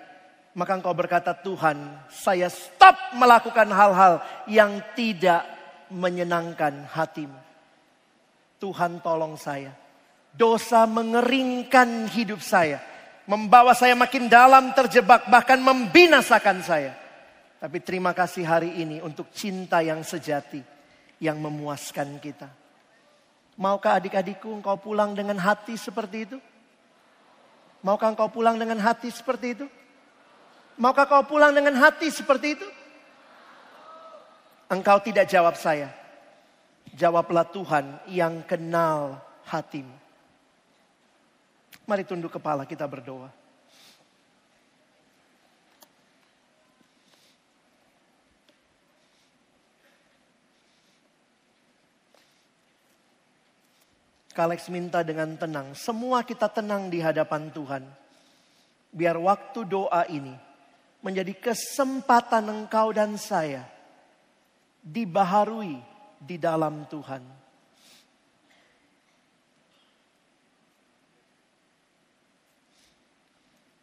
maka engkau berkata, Tuhan, saya stop melakukan hal-hal yang tidak menyenangkan hatimu. Tuhan tolong saya. Dosa mengeringkan hidup saya. Membawa saya makin dalam terjebak, bahkan membinasakan saya. Tapi terima kasih hari ini untuk cinta yang sejati, yang memuaskan kita. Maukah adik-adikku engkau pulang dengan hati seperti itu? Maukah engkau pulang dengan hati seperti itu? Maukah kau pulang dengan hati seperti itu? Engkau tidak jawab saya. Jawablah Tuhan yang kenal hatimu. Mari tunduk kepala kita berdoa. Kalex minta dengan tenang. Semua kita tenang di hadapan Tuhan. Biar waktu doa ini menjadi kesempatan engkau dan saya dibaharui di dalam Tuhan.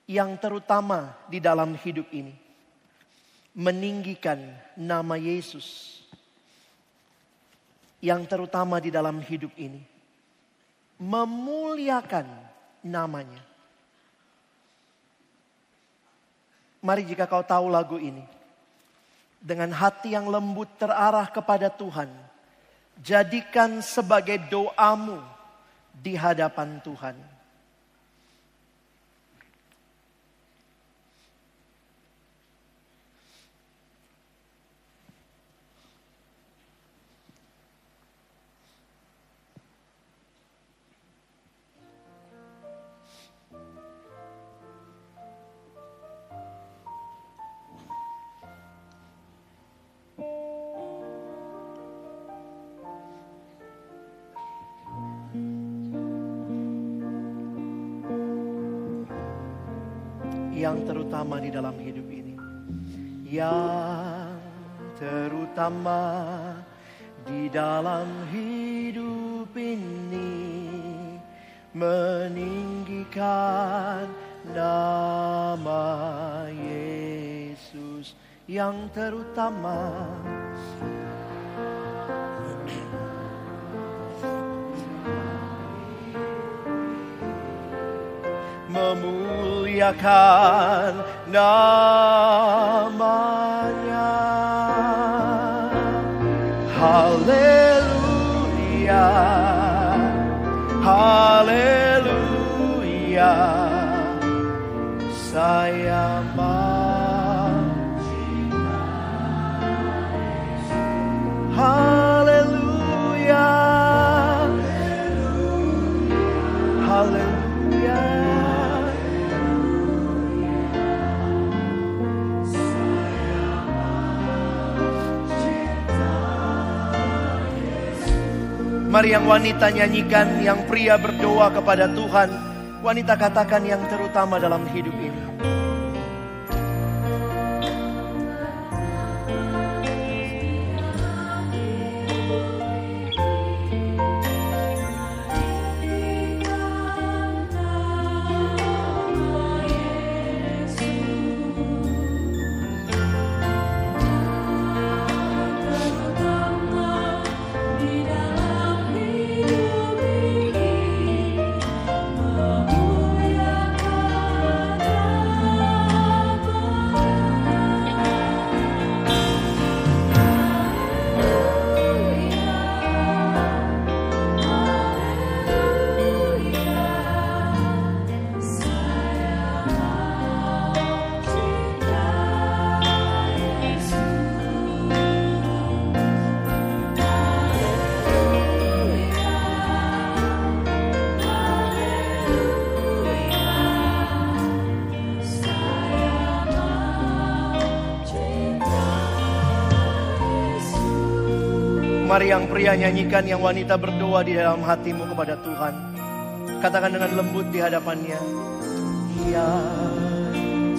Yang terutama di dalam hidup ini meninggikan nama Yesus. Yang terutama di dalam hidup ini memuliakan namanya. Mari jika kau tahu lagu ini. Dengan hati yang lembut terarah kepada Tuhan. Jadikan sebagai doamu di hadapan Tuhan. Terutama di dalam hidup ini. Yang terutama di dalam hidup ini meninggikan nama Yesus yang terutama memuliakan namanya. Haleluya, haleluya, saya Haleluya, Mari yang wanita nyanyikan, yang pria berdoa kepada Tuhan. Wanita katakan yang terutama dalam hidup ini. Mari yang pria nyanyikan, yang wanita berdoa di dalam hatimu kepada Tuhan. Katakan dengan lembut di hadapannya. Ya,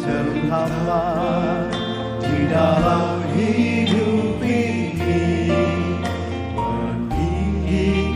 terutama di dalam hidup ini meninggikan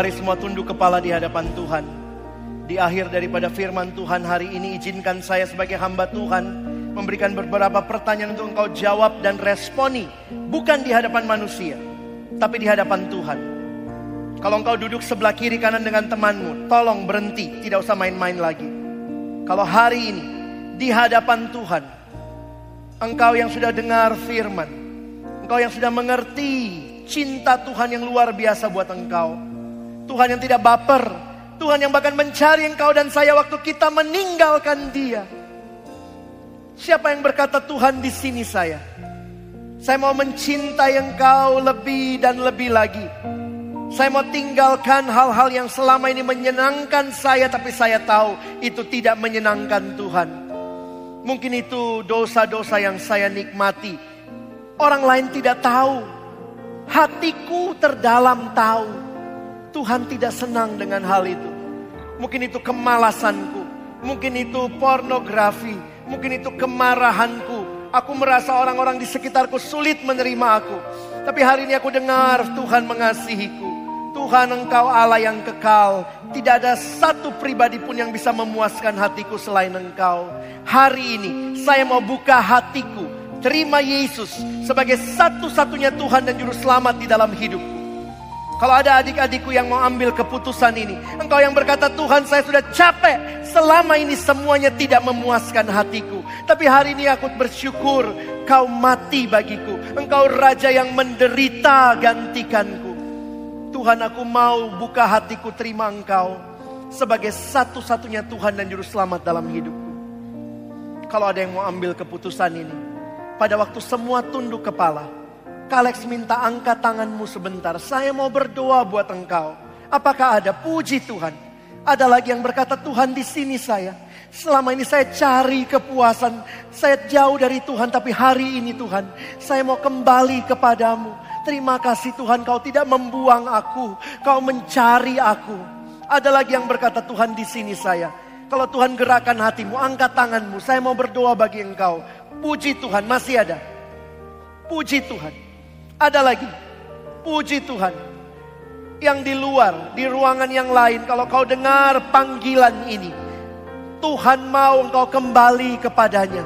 Mari semua tunduk kepala di hadapan Tuhan di akhir daripada firman Tuhan hari ini izinkan saya sebagai hamba Tuhan memberikan beberapa pertanyaan untuk engkau jawab dan responi bukan di hadapan manusia tapi di hadapan Tuhan. Kalau engkau duduk sebelah kiri kanan dengan temanmu, tolong berhenti, tidak usah main-main lagi. Kalau hari ini di hadapan Tuhan, engkau yang sudah dengar firman, engkau yang sudah mengerti cinta Tuhan yang luar biasa buat engkau. Tuhan yang tidak baper, Tuhan yang bahkan mencari engkau dan saya waktu kita meninggalkan dia. Siapa yang berkata Tuhan di sini saya? Saya mau mencintai engkau lebih dan lebih lagi. Saya mau tinggalkan hal-hal yang selama ini menyenangkan saya tapi saya tahu itu tidak menyenangkan Tuhan. Mungkin itu dosa-dosa yang saya nikmati. Orang lain tidak tahu. Hatiku terdalam tahu. Tuhan tidak senang dengan hal itu. Mungkin itu kemalasanku, mungkin itu pornografi, mungkin itu kemarahanku. Aku merasa orang-orang di sekitarku sulit menerima aku. Tapi hari ini aku dengar Tuhan mengasihiku. Tuhan engkau Allah yang kekal. Tidak ada satu pribadi pun yang bisa memuaskan hatiku selain engkau. Hari ini saya mau buka hatiku. Terima Yesus sebagai satu-satunya Tuhan dan Juru Selamat di dalam hidupku. Kalau ada adik-adikku yang mau ambil keputusan ini, engkau yang berkata, "Tuhan, saya sudah capek. Selama ini semuanya tidak memuaskan hatiku, tapi hari ini aku bersyukur kau mati bagiku. Engkau raja yang menderita gantikanku. Tuhan, aku mau buka hatiku terima engkau sebagai satu-satunya Tuhan dan juru selamat dalam hidupku." Kalau ada yang mau ambil keputusan ini, pada waktu semua tunduk kepala, Kalex minta angkat tanganmu sebentar. Saya mau berdoa buat engkau. Apakah ada puji Tuhan? Ada lagi yang berkata Tuhan di sini saya. Selama ini saya cari kepuasan. Saya jauh dari Tuhan. Tapi hari ini Tuhan. Saya mau kembali kepadamu. Terima kasih Tuhan kau tidak membuang aku. Kau mencari aku. Ada lagi yang berkata Tuhan di sini saya. Kalau Tuhan gerakan hatimu, angkat tanganmu. Saya mau berdoa bagi engkau. Puji Tuhan, masih ada. Puji Tuhan. Ada lagi, puji Tuhan. Yang di luar, di ruangan yang lain, kalau kau dengar panggilan ini, Tuhan mau engkau kembali kepadanya.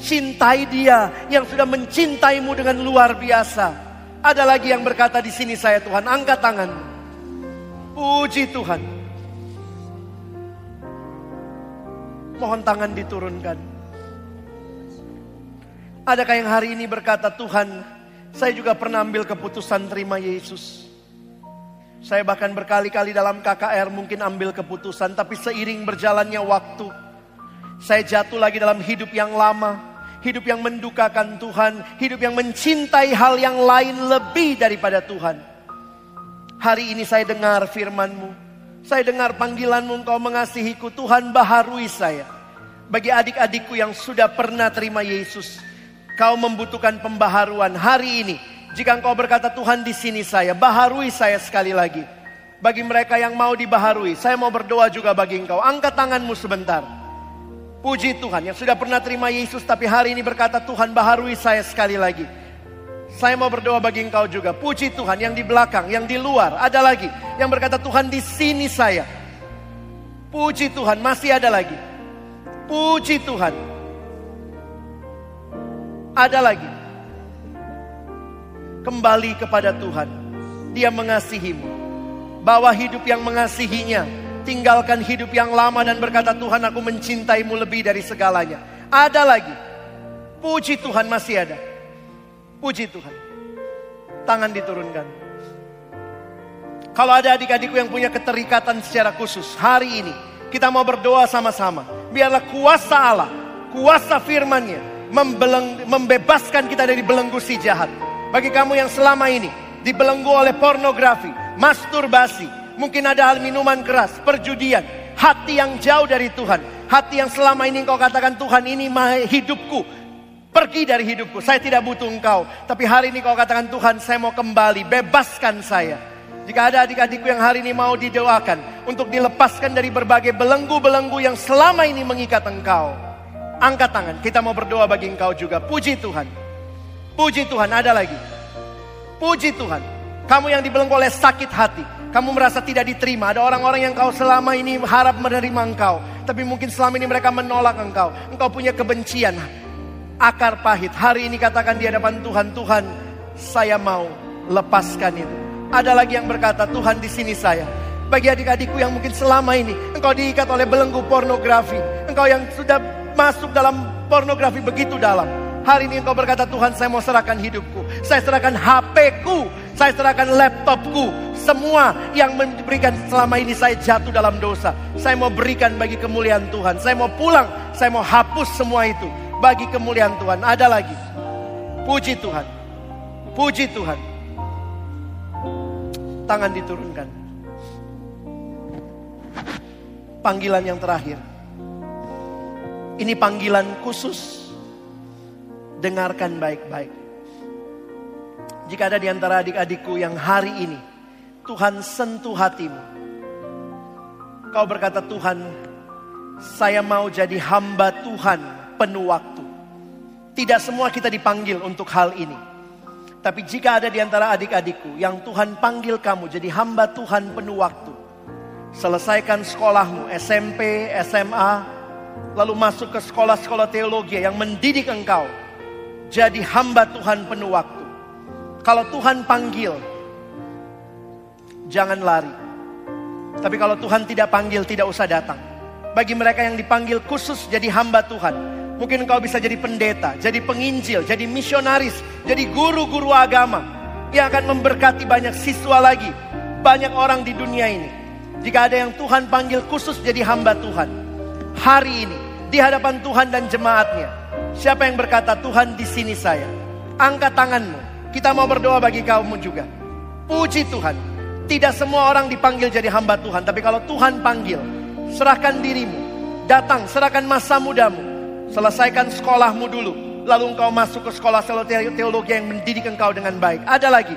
Cintai dia yang sudah mencintaimu dengan luar biasa. Ada lagi yang berkata di sini saya Tuhan, angkat tangan. Puji Tuhan. Mohon tangan diturunkan. Adakah yang hari ini berkata Tuhan, saya juga pernah ambil keputusan terima Yesus. Saya bahkan berkali-kali dalam KKR mungkin ambil keputusan, tapi seiring berjalannya waktu, saya jatuh lagi dalam hidup yang lama, hidup yang mendukakan Tuhan, hidup yang mencintai hal yang lain lebih daripada Tuhan. Hari ini saya dengar firman-Mu, saya dengar panggilan-Mu, Engkau mengasihiku, Tuhan baharui saya. Bagi adik-adikku yang sudah pernah terima Yesus, Kau membutuhkan pembaharuan hari ini. Jika engkau berkata Tuhan di sini saya, baharui saya sekali lagi. Bagi mereka yang mau dibaharui, saya mau berdoa juga bagi engkau. Angkat tanganmu sebentar. Puji Tuhan yang sudah pernah terima Yesus tapi hari ini berkata Tuhan baharui saya sekali lagi. Saya mau berdoa bagi engkau juga. Puji Tuhan yang di belakang, yang di luar. Ada lagi yang berkata Tuhan di sini saya. Puji Tuhan, masih ada lagi. Puji Tuhan. Ada lagi. Kembali kepada Tuhan. Dia mengasihimu. Bawa hidup yang mengasihinya. Tinggalkan hidup yang lama dan berkata Tuhan aku mencintaimu lebih dari segalanya. Ada lagi. Puji Tuhan masih ada. Puji Tuhan. Tangan diturunkan. Kalau ada adik-adikku yang punya keterikatan secara khusus hari ini, kita mau berdoa sama-sama. Biarlah kuasa Allah, kuasa firman-Nya membeleng, membebaskan kita dari belenggu si jahat. Bagi kamu yang selama ini dibelenggu oleh pornografi, masturbasi, mungkin ada hal minuman keras, perjudian, hati yang jauh dari Tuhan, hati yang selama ini engkau katakan Tuhan ini hidupku, pergi dari hidupku, saya tidak butuh engkau. Tapi hari ini kau katakan Tuhan saya mau kembali, bebaskan saya. Jika ada adik-adikku yang hari ini mau didoakan untuk dilepaskan dari berbagai belenggu-belenggu yang selama ini mengikat engkau. Angkat tangan, kita mau berdoa bagi engkau juga. Puji Tuhan. Puji Tuhan, ada lagi. Puji Tuhan. Kamu yang dibelenggu oleh sakit hati. Kamu merasa tidak diterima. Ada orang-orang yang kau selama ini harap menerima engkau. Tapi mungkin selama ini mereka menolak engkau. Engkau punya kebencian. Akar pahit. Hari ini katakan di hadapan Tuhan. Tuhan, saya mau lepaskan itu. Ada lagi yang berkata, Tuhan di sini saya. Bagi adik-adikku yang mungkin selama ini engkau diikat oleh belenggu pornografi. Engkau yang sudah masuk dalam pornografi begitu dalam. Hari ini engkau berkata, Tuhan saya mau serahkan hidupku. Saya serahkan HP-ku. Saya serahkan laptopku. Semua yang memberikan selama ini saya jatuh dalam dosa. Saya mau berikan bagi kemuliaan Tuhan. Saya mau pulang. Saya mau hapus semua itu. Bagi kemuliaan Tuhan. Ada lagi. Puji Tuhan. Puji Tuhan tangan diturunkan. Panggilan yang terakhir. Ini panggilan khusus. Dengarkan baik-baik. Jika ada di antara adik-adikku yang hari ini Tuhan sentuh hatimu. Kau berkata Tuhan, saya mau jadi hamba Tuhan penuh waktu. Tidak semua kita dipanggil untuk hal ini. Tapi jika ada di antara adik-adikku yang Tuhan panggil kamu jadi hamba Tuhan penuh waktu. Selesaikan sekolahmu SMP, SMA, lalu masuk ke sekolah-sekolah teologi yang mendidik engkau jadi hamba Tuhan penuh waktu. Kalau Tuhan panggil, jangan lari. Tapi kalau Tuhan tidak panggil, tidak usah datang. Bagi mereka yang dipanggil khusus jadi hamba Tuhan, Mungkin engkau bisa jadi pendeta, jadi penginjil, jadi misionaris, jadi guru-guru agama yang akan memberkati banyak siswa lagi, banyak orang di dunia ini. Jika ada yang Tuhan panggil khusus jadi hamba Tuhan, hari ini di hadapan Tuhan dan jemaatnya, siapa yang berkata Tuhan di sini saya? Angkat tanganmu, kita mau berdoa bagi kaummu juga. Puji Tuhan, tidak semua orang dipanggil jadi hamba Tuhan, tapi kalau Tuhan panggil, serahkan dirimu, datang, serahkan masa mudamu, Selesaikan sekolahmu dulu. Lalu engkau masuk ke sekolah teologi yang mendidik engkau dengan baik. Ada lagi.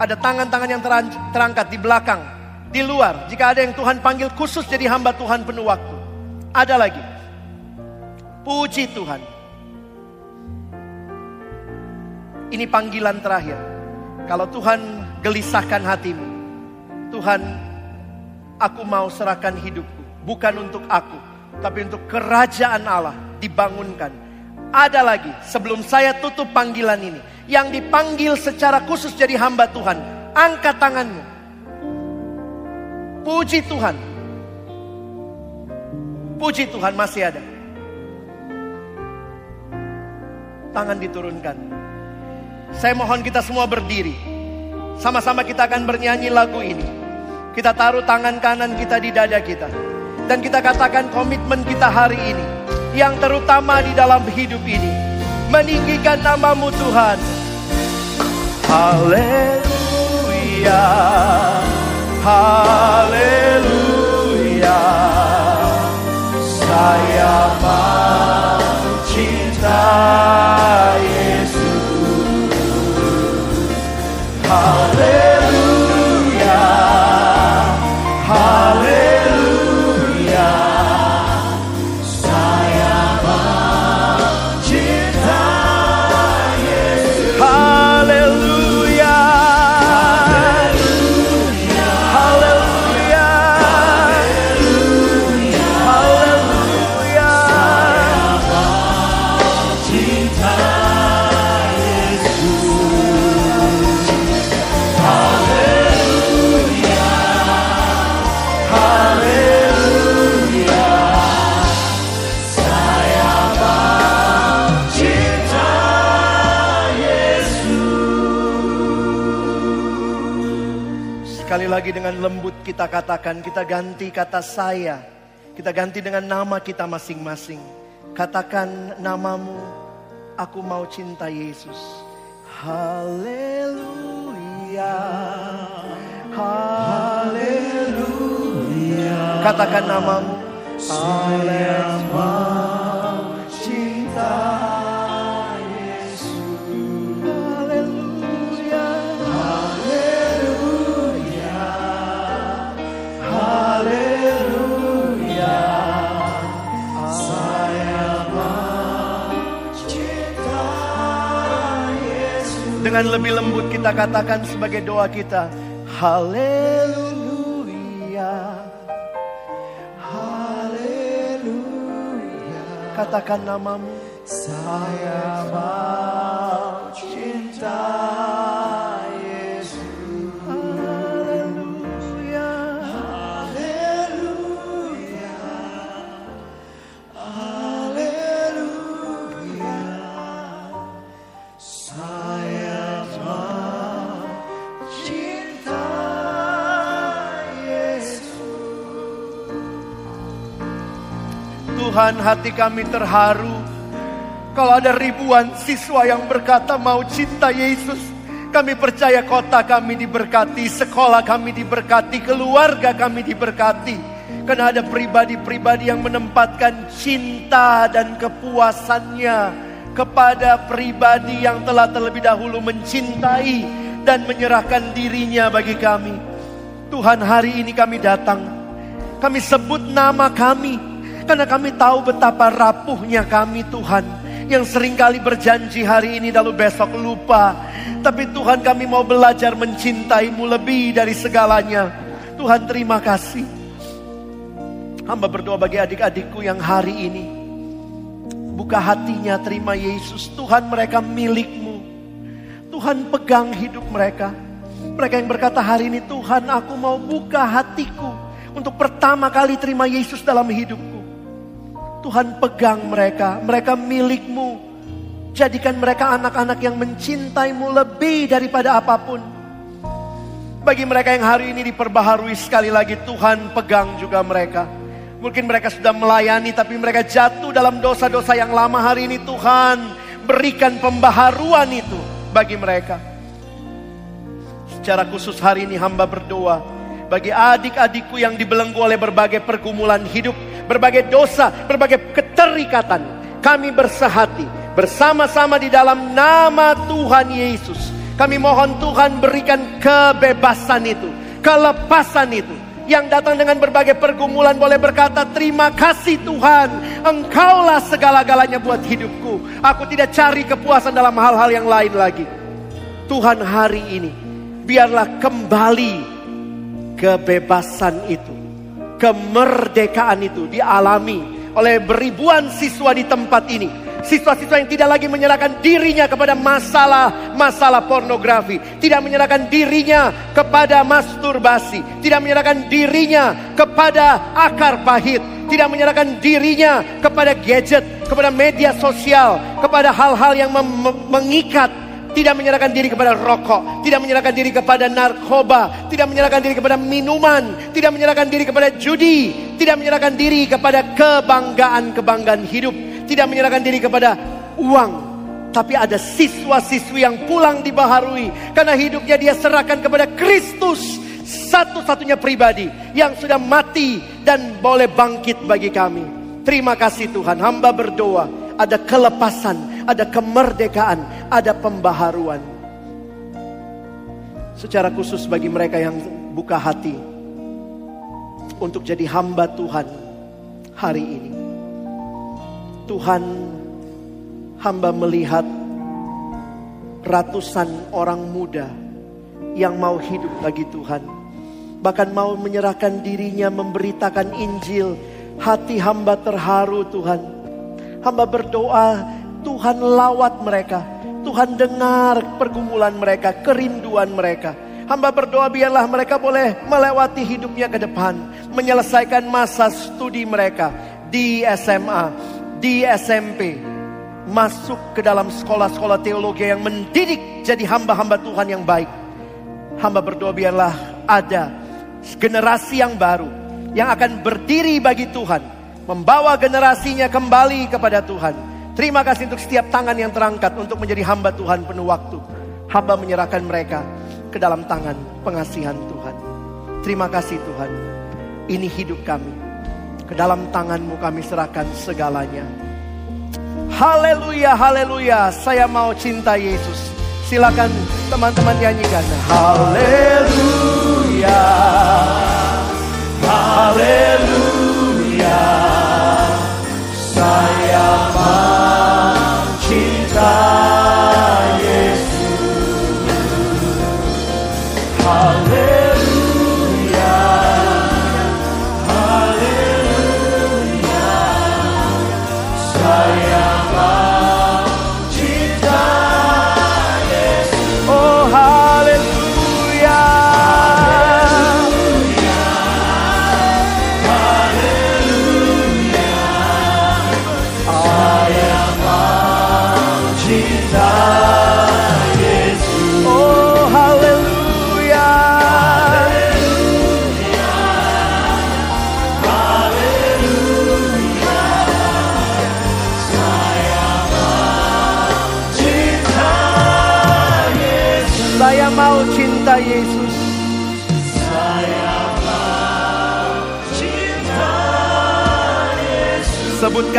Ada tangan-tangan yang terangkat di belakang. Di luar. Jika ada yang Tuhan panggil khusus jadi hamba Tuhan penuh waktu. Ada lagi. Puji Tuhan. Ini panggilan terakhir. Kalau Tuhan gelisahkan hatimu. Tuhan, aku mau serahkan hidupku. Bukan untuk aku. Tapi untuk kerajaan Allah dibangunkan. Ada lagi sebelum saya tutup panggilan ini. Yang dipanggil secara khusus jadi hamba Tuhan. Angkat tanganmu. Puji Tuhan. Puji Tuhan masih ada. Tangan diturunkan. Saya mohon kita semua berdiri. Sama-sama kita akan bernyanyi lagu ini. Kita taruh tangan kanan kita di dada kita. Dan kita katakan komitmen kita hari ini yang terutama di dalam hidup ini. Meninggikan namamu Tuhan. Haleluya. Haleluya. Saya mencintai lembut kita katakan, kita ganti kata saya. Kita ganti dengan nama kita masing-masing. Katakan namamu, aku mau cinta Yesus. Haleluya. Haleluya. Katakan namamu. Saya mau Dengan lebih lembut kita katakan sebagai doa kita. Haleluya. Haleluya. Katakan namamu. Saya mau cinta Tuhan hati kami terharu kalau ada ribuan siswa yang berkata mau cinta Yesus. Kami percaya kota kami diberkati, sekolah kami diberkati, keluarga kami diberkati. Karena ada pribadi-pribadi yang menempatkan cinta dan kepuasannya kepada pribadi yang telah terlebih dahulu mencintai dan menyerahkan dirinya bagi kami. Tuhan hari ini kami datang. Kami sebut nama kami. Karena kami tahu betapa rapuhnya kami Tuhan. Yang sering kali berjanji hari ini lalu besok lupa. Tapi Tuhan kami mau belajar mencintaimu lebih dari segalanya. Tuhan terima kasih. Hamba berdoa bagi adik-adikku yang hari ini. Buka hatinya terima Yesus. Tuhan mereka milikmu. Tuhan pegang hidup mereka. Mereka yang berkata hari ini Tuhan aku mau buka hatiku. Untuk pertama kali terima Yesus dalam hidupku. Tuhan pegang mereka. Mereka milikmu. Jadikan mereka anak-anak yang mencintaimu lebih daripada apa pun. Bagi mereka yang hari ini diperbaharui sekali lagi Tuhan pegang juga mereka. Mungkin mereka sudah melayani tapi mereka jatuh dalam dosa-dosa yang lama hari ini Tuhan berikan pembaharuan itu bagi mereka. Secara khusus hari ini hamba berdoa bagi adik-adikku yang dibelenggu oleh berbagai pergumulan hidup, berbagai dosa, berbagai keterikatan. Kami bersehati bersama-sama di dalam nama Tuhan Yesus. Kami mohon Tuhan berikan kebebasan itu, kelepasan itu. Yang datang dengan berbagai pergumulan boleh berkata terima kasih Tuhan. Engkaulah segala-galanya buat hidupku. Aku tidak cari kepuasan dalam hal-hal yang lain lagi. Tuhan hari ini biarlah kembali kebebasan itu. Kemerdekaan itu dialami oleh beribuan siswa di tempat ini Siswa-siswa yang tidak lagi menyerahkan dirinya kepada masalah-masalah pornografi. Tidak menyerahkan dirinya kepada masturbasi. Tidak menyerahkan dirinya kepada akar pahit. Tidak menyerahkan dirinya kepada gadget, kepada media sosial, kepada hal-hal yang mengikat tidak menyerahkan diri kepada rokok, tidak menyerahkan diri kepada narkoba, tidak menyerahkan diri kepada minuman, tidak menyerahkan diri kepada judi, tidak menyerahkan diri kepada kebanggaan-kebanggaan hidup, tidak menyerahkan diri kepada uang, tapi ada siswa-siswi yang pulang dibaharui karena hidupnya dia serahkan kepada Kristus, satu-satunya pribadi yang sudah mati dan boleh bangkit bagi kami. Terima kasih Tuhan, hamba berdoa. Ada kelepasan, ada kemerdekaan, ada pembaharuan. Secara khusus bagi mereka yang buka hati untuk jadi hamba Tuhan hari ini. Tuhan hamba melihat ratusan orang muda yang mau hidup bagi Tuhan. Bahkan mau menyerahkan dirinya memberitakan Injil. Hati hamba terharu Tuhan. Hamba berdoa Tuhan lawat mereka. Tuhan dengar pergumulan mereka, kerinduan mereka. Hamba berdoa biarlah mereka boleh melewati hidupnya ke depan. Menyelesaikan masa studi mereka di SMA di SMP masuk ke dalam sekolah-sekolah teologi yang mendidik jadi hamba-hamba Tuhan yang baik. Hamba berdoa biarlah ada generasi yang baru yang akan berdiri bagi Tuhan, membawa generasinya kembali kepada Tuhan. Terima kasih untuk setiap tangan yang terangkat untuk menjadi hamba Tuhan penuh waktu. Hamba menyerahkan mereka ke dalam tangan pengasihan Tuhan. Terima kasih Tuhan. Ini hidup kami. Ke dalam tanganmu kami serahkan segalanya. Haleluya, haleluya. Saya mau cinta Yesus. Silakan teman-teman nyanyikan. Haleluya.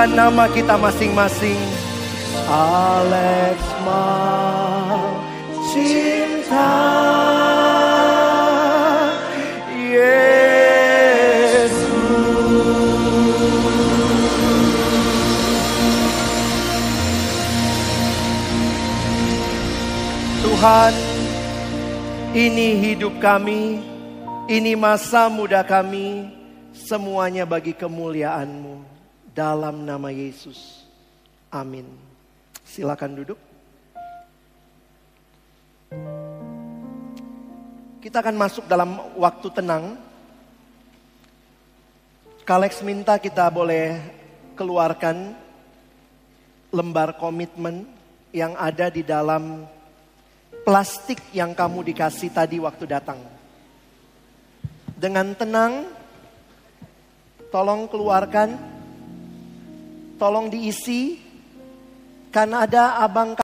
Sebutkan nama kita masing-masing. Alex mau cinta Yesus. Tuhan, ini hidup kami, ini masa muda kami, semuanya bagi kemuliaan-Mu. Dalam nama Yesus. Amin. Silakan duduk. Kita akan masuk dalam waktu tenang. Kalex minta kita boleh keluarkan lembar komitmen yang ada di dalam plastik yang kamu dikasih tadi waktu datang. Dengan tenang, tolong keluarkan, tolong diisi, karena ada abang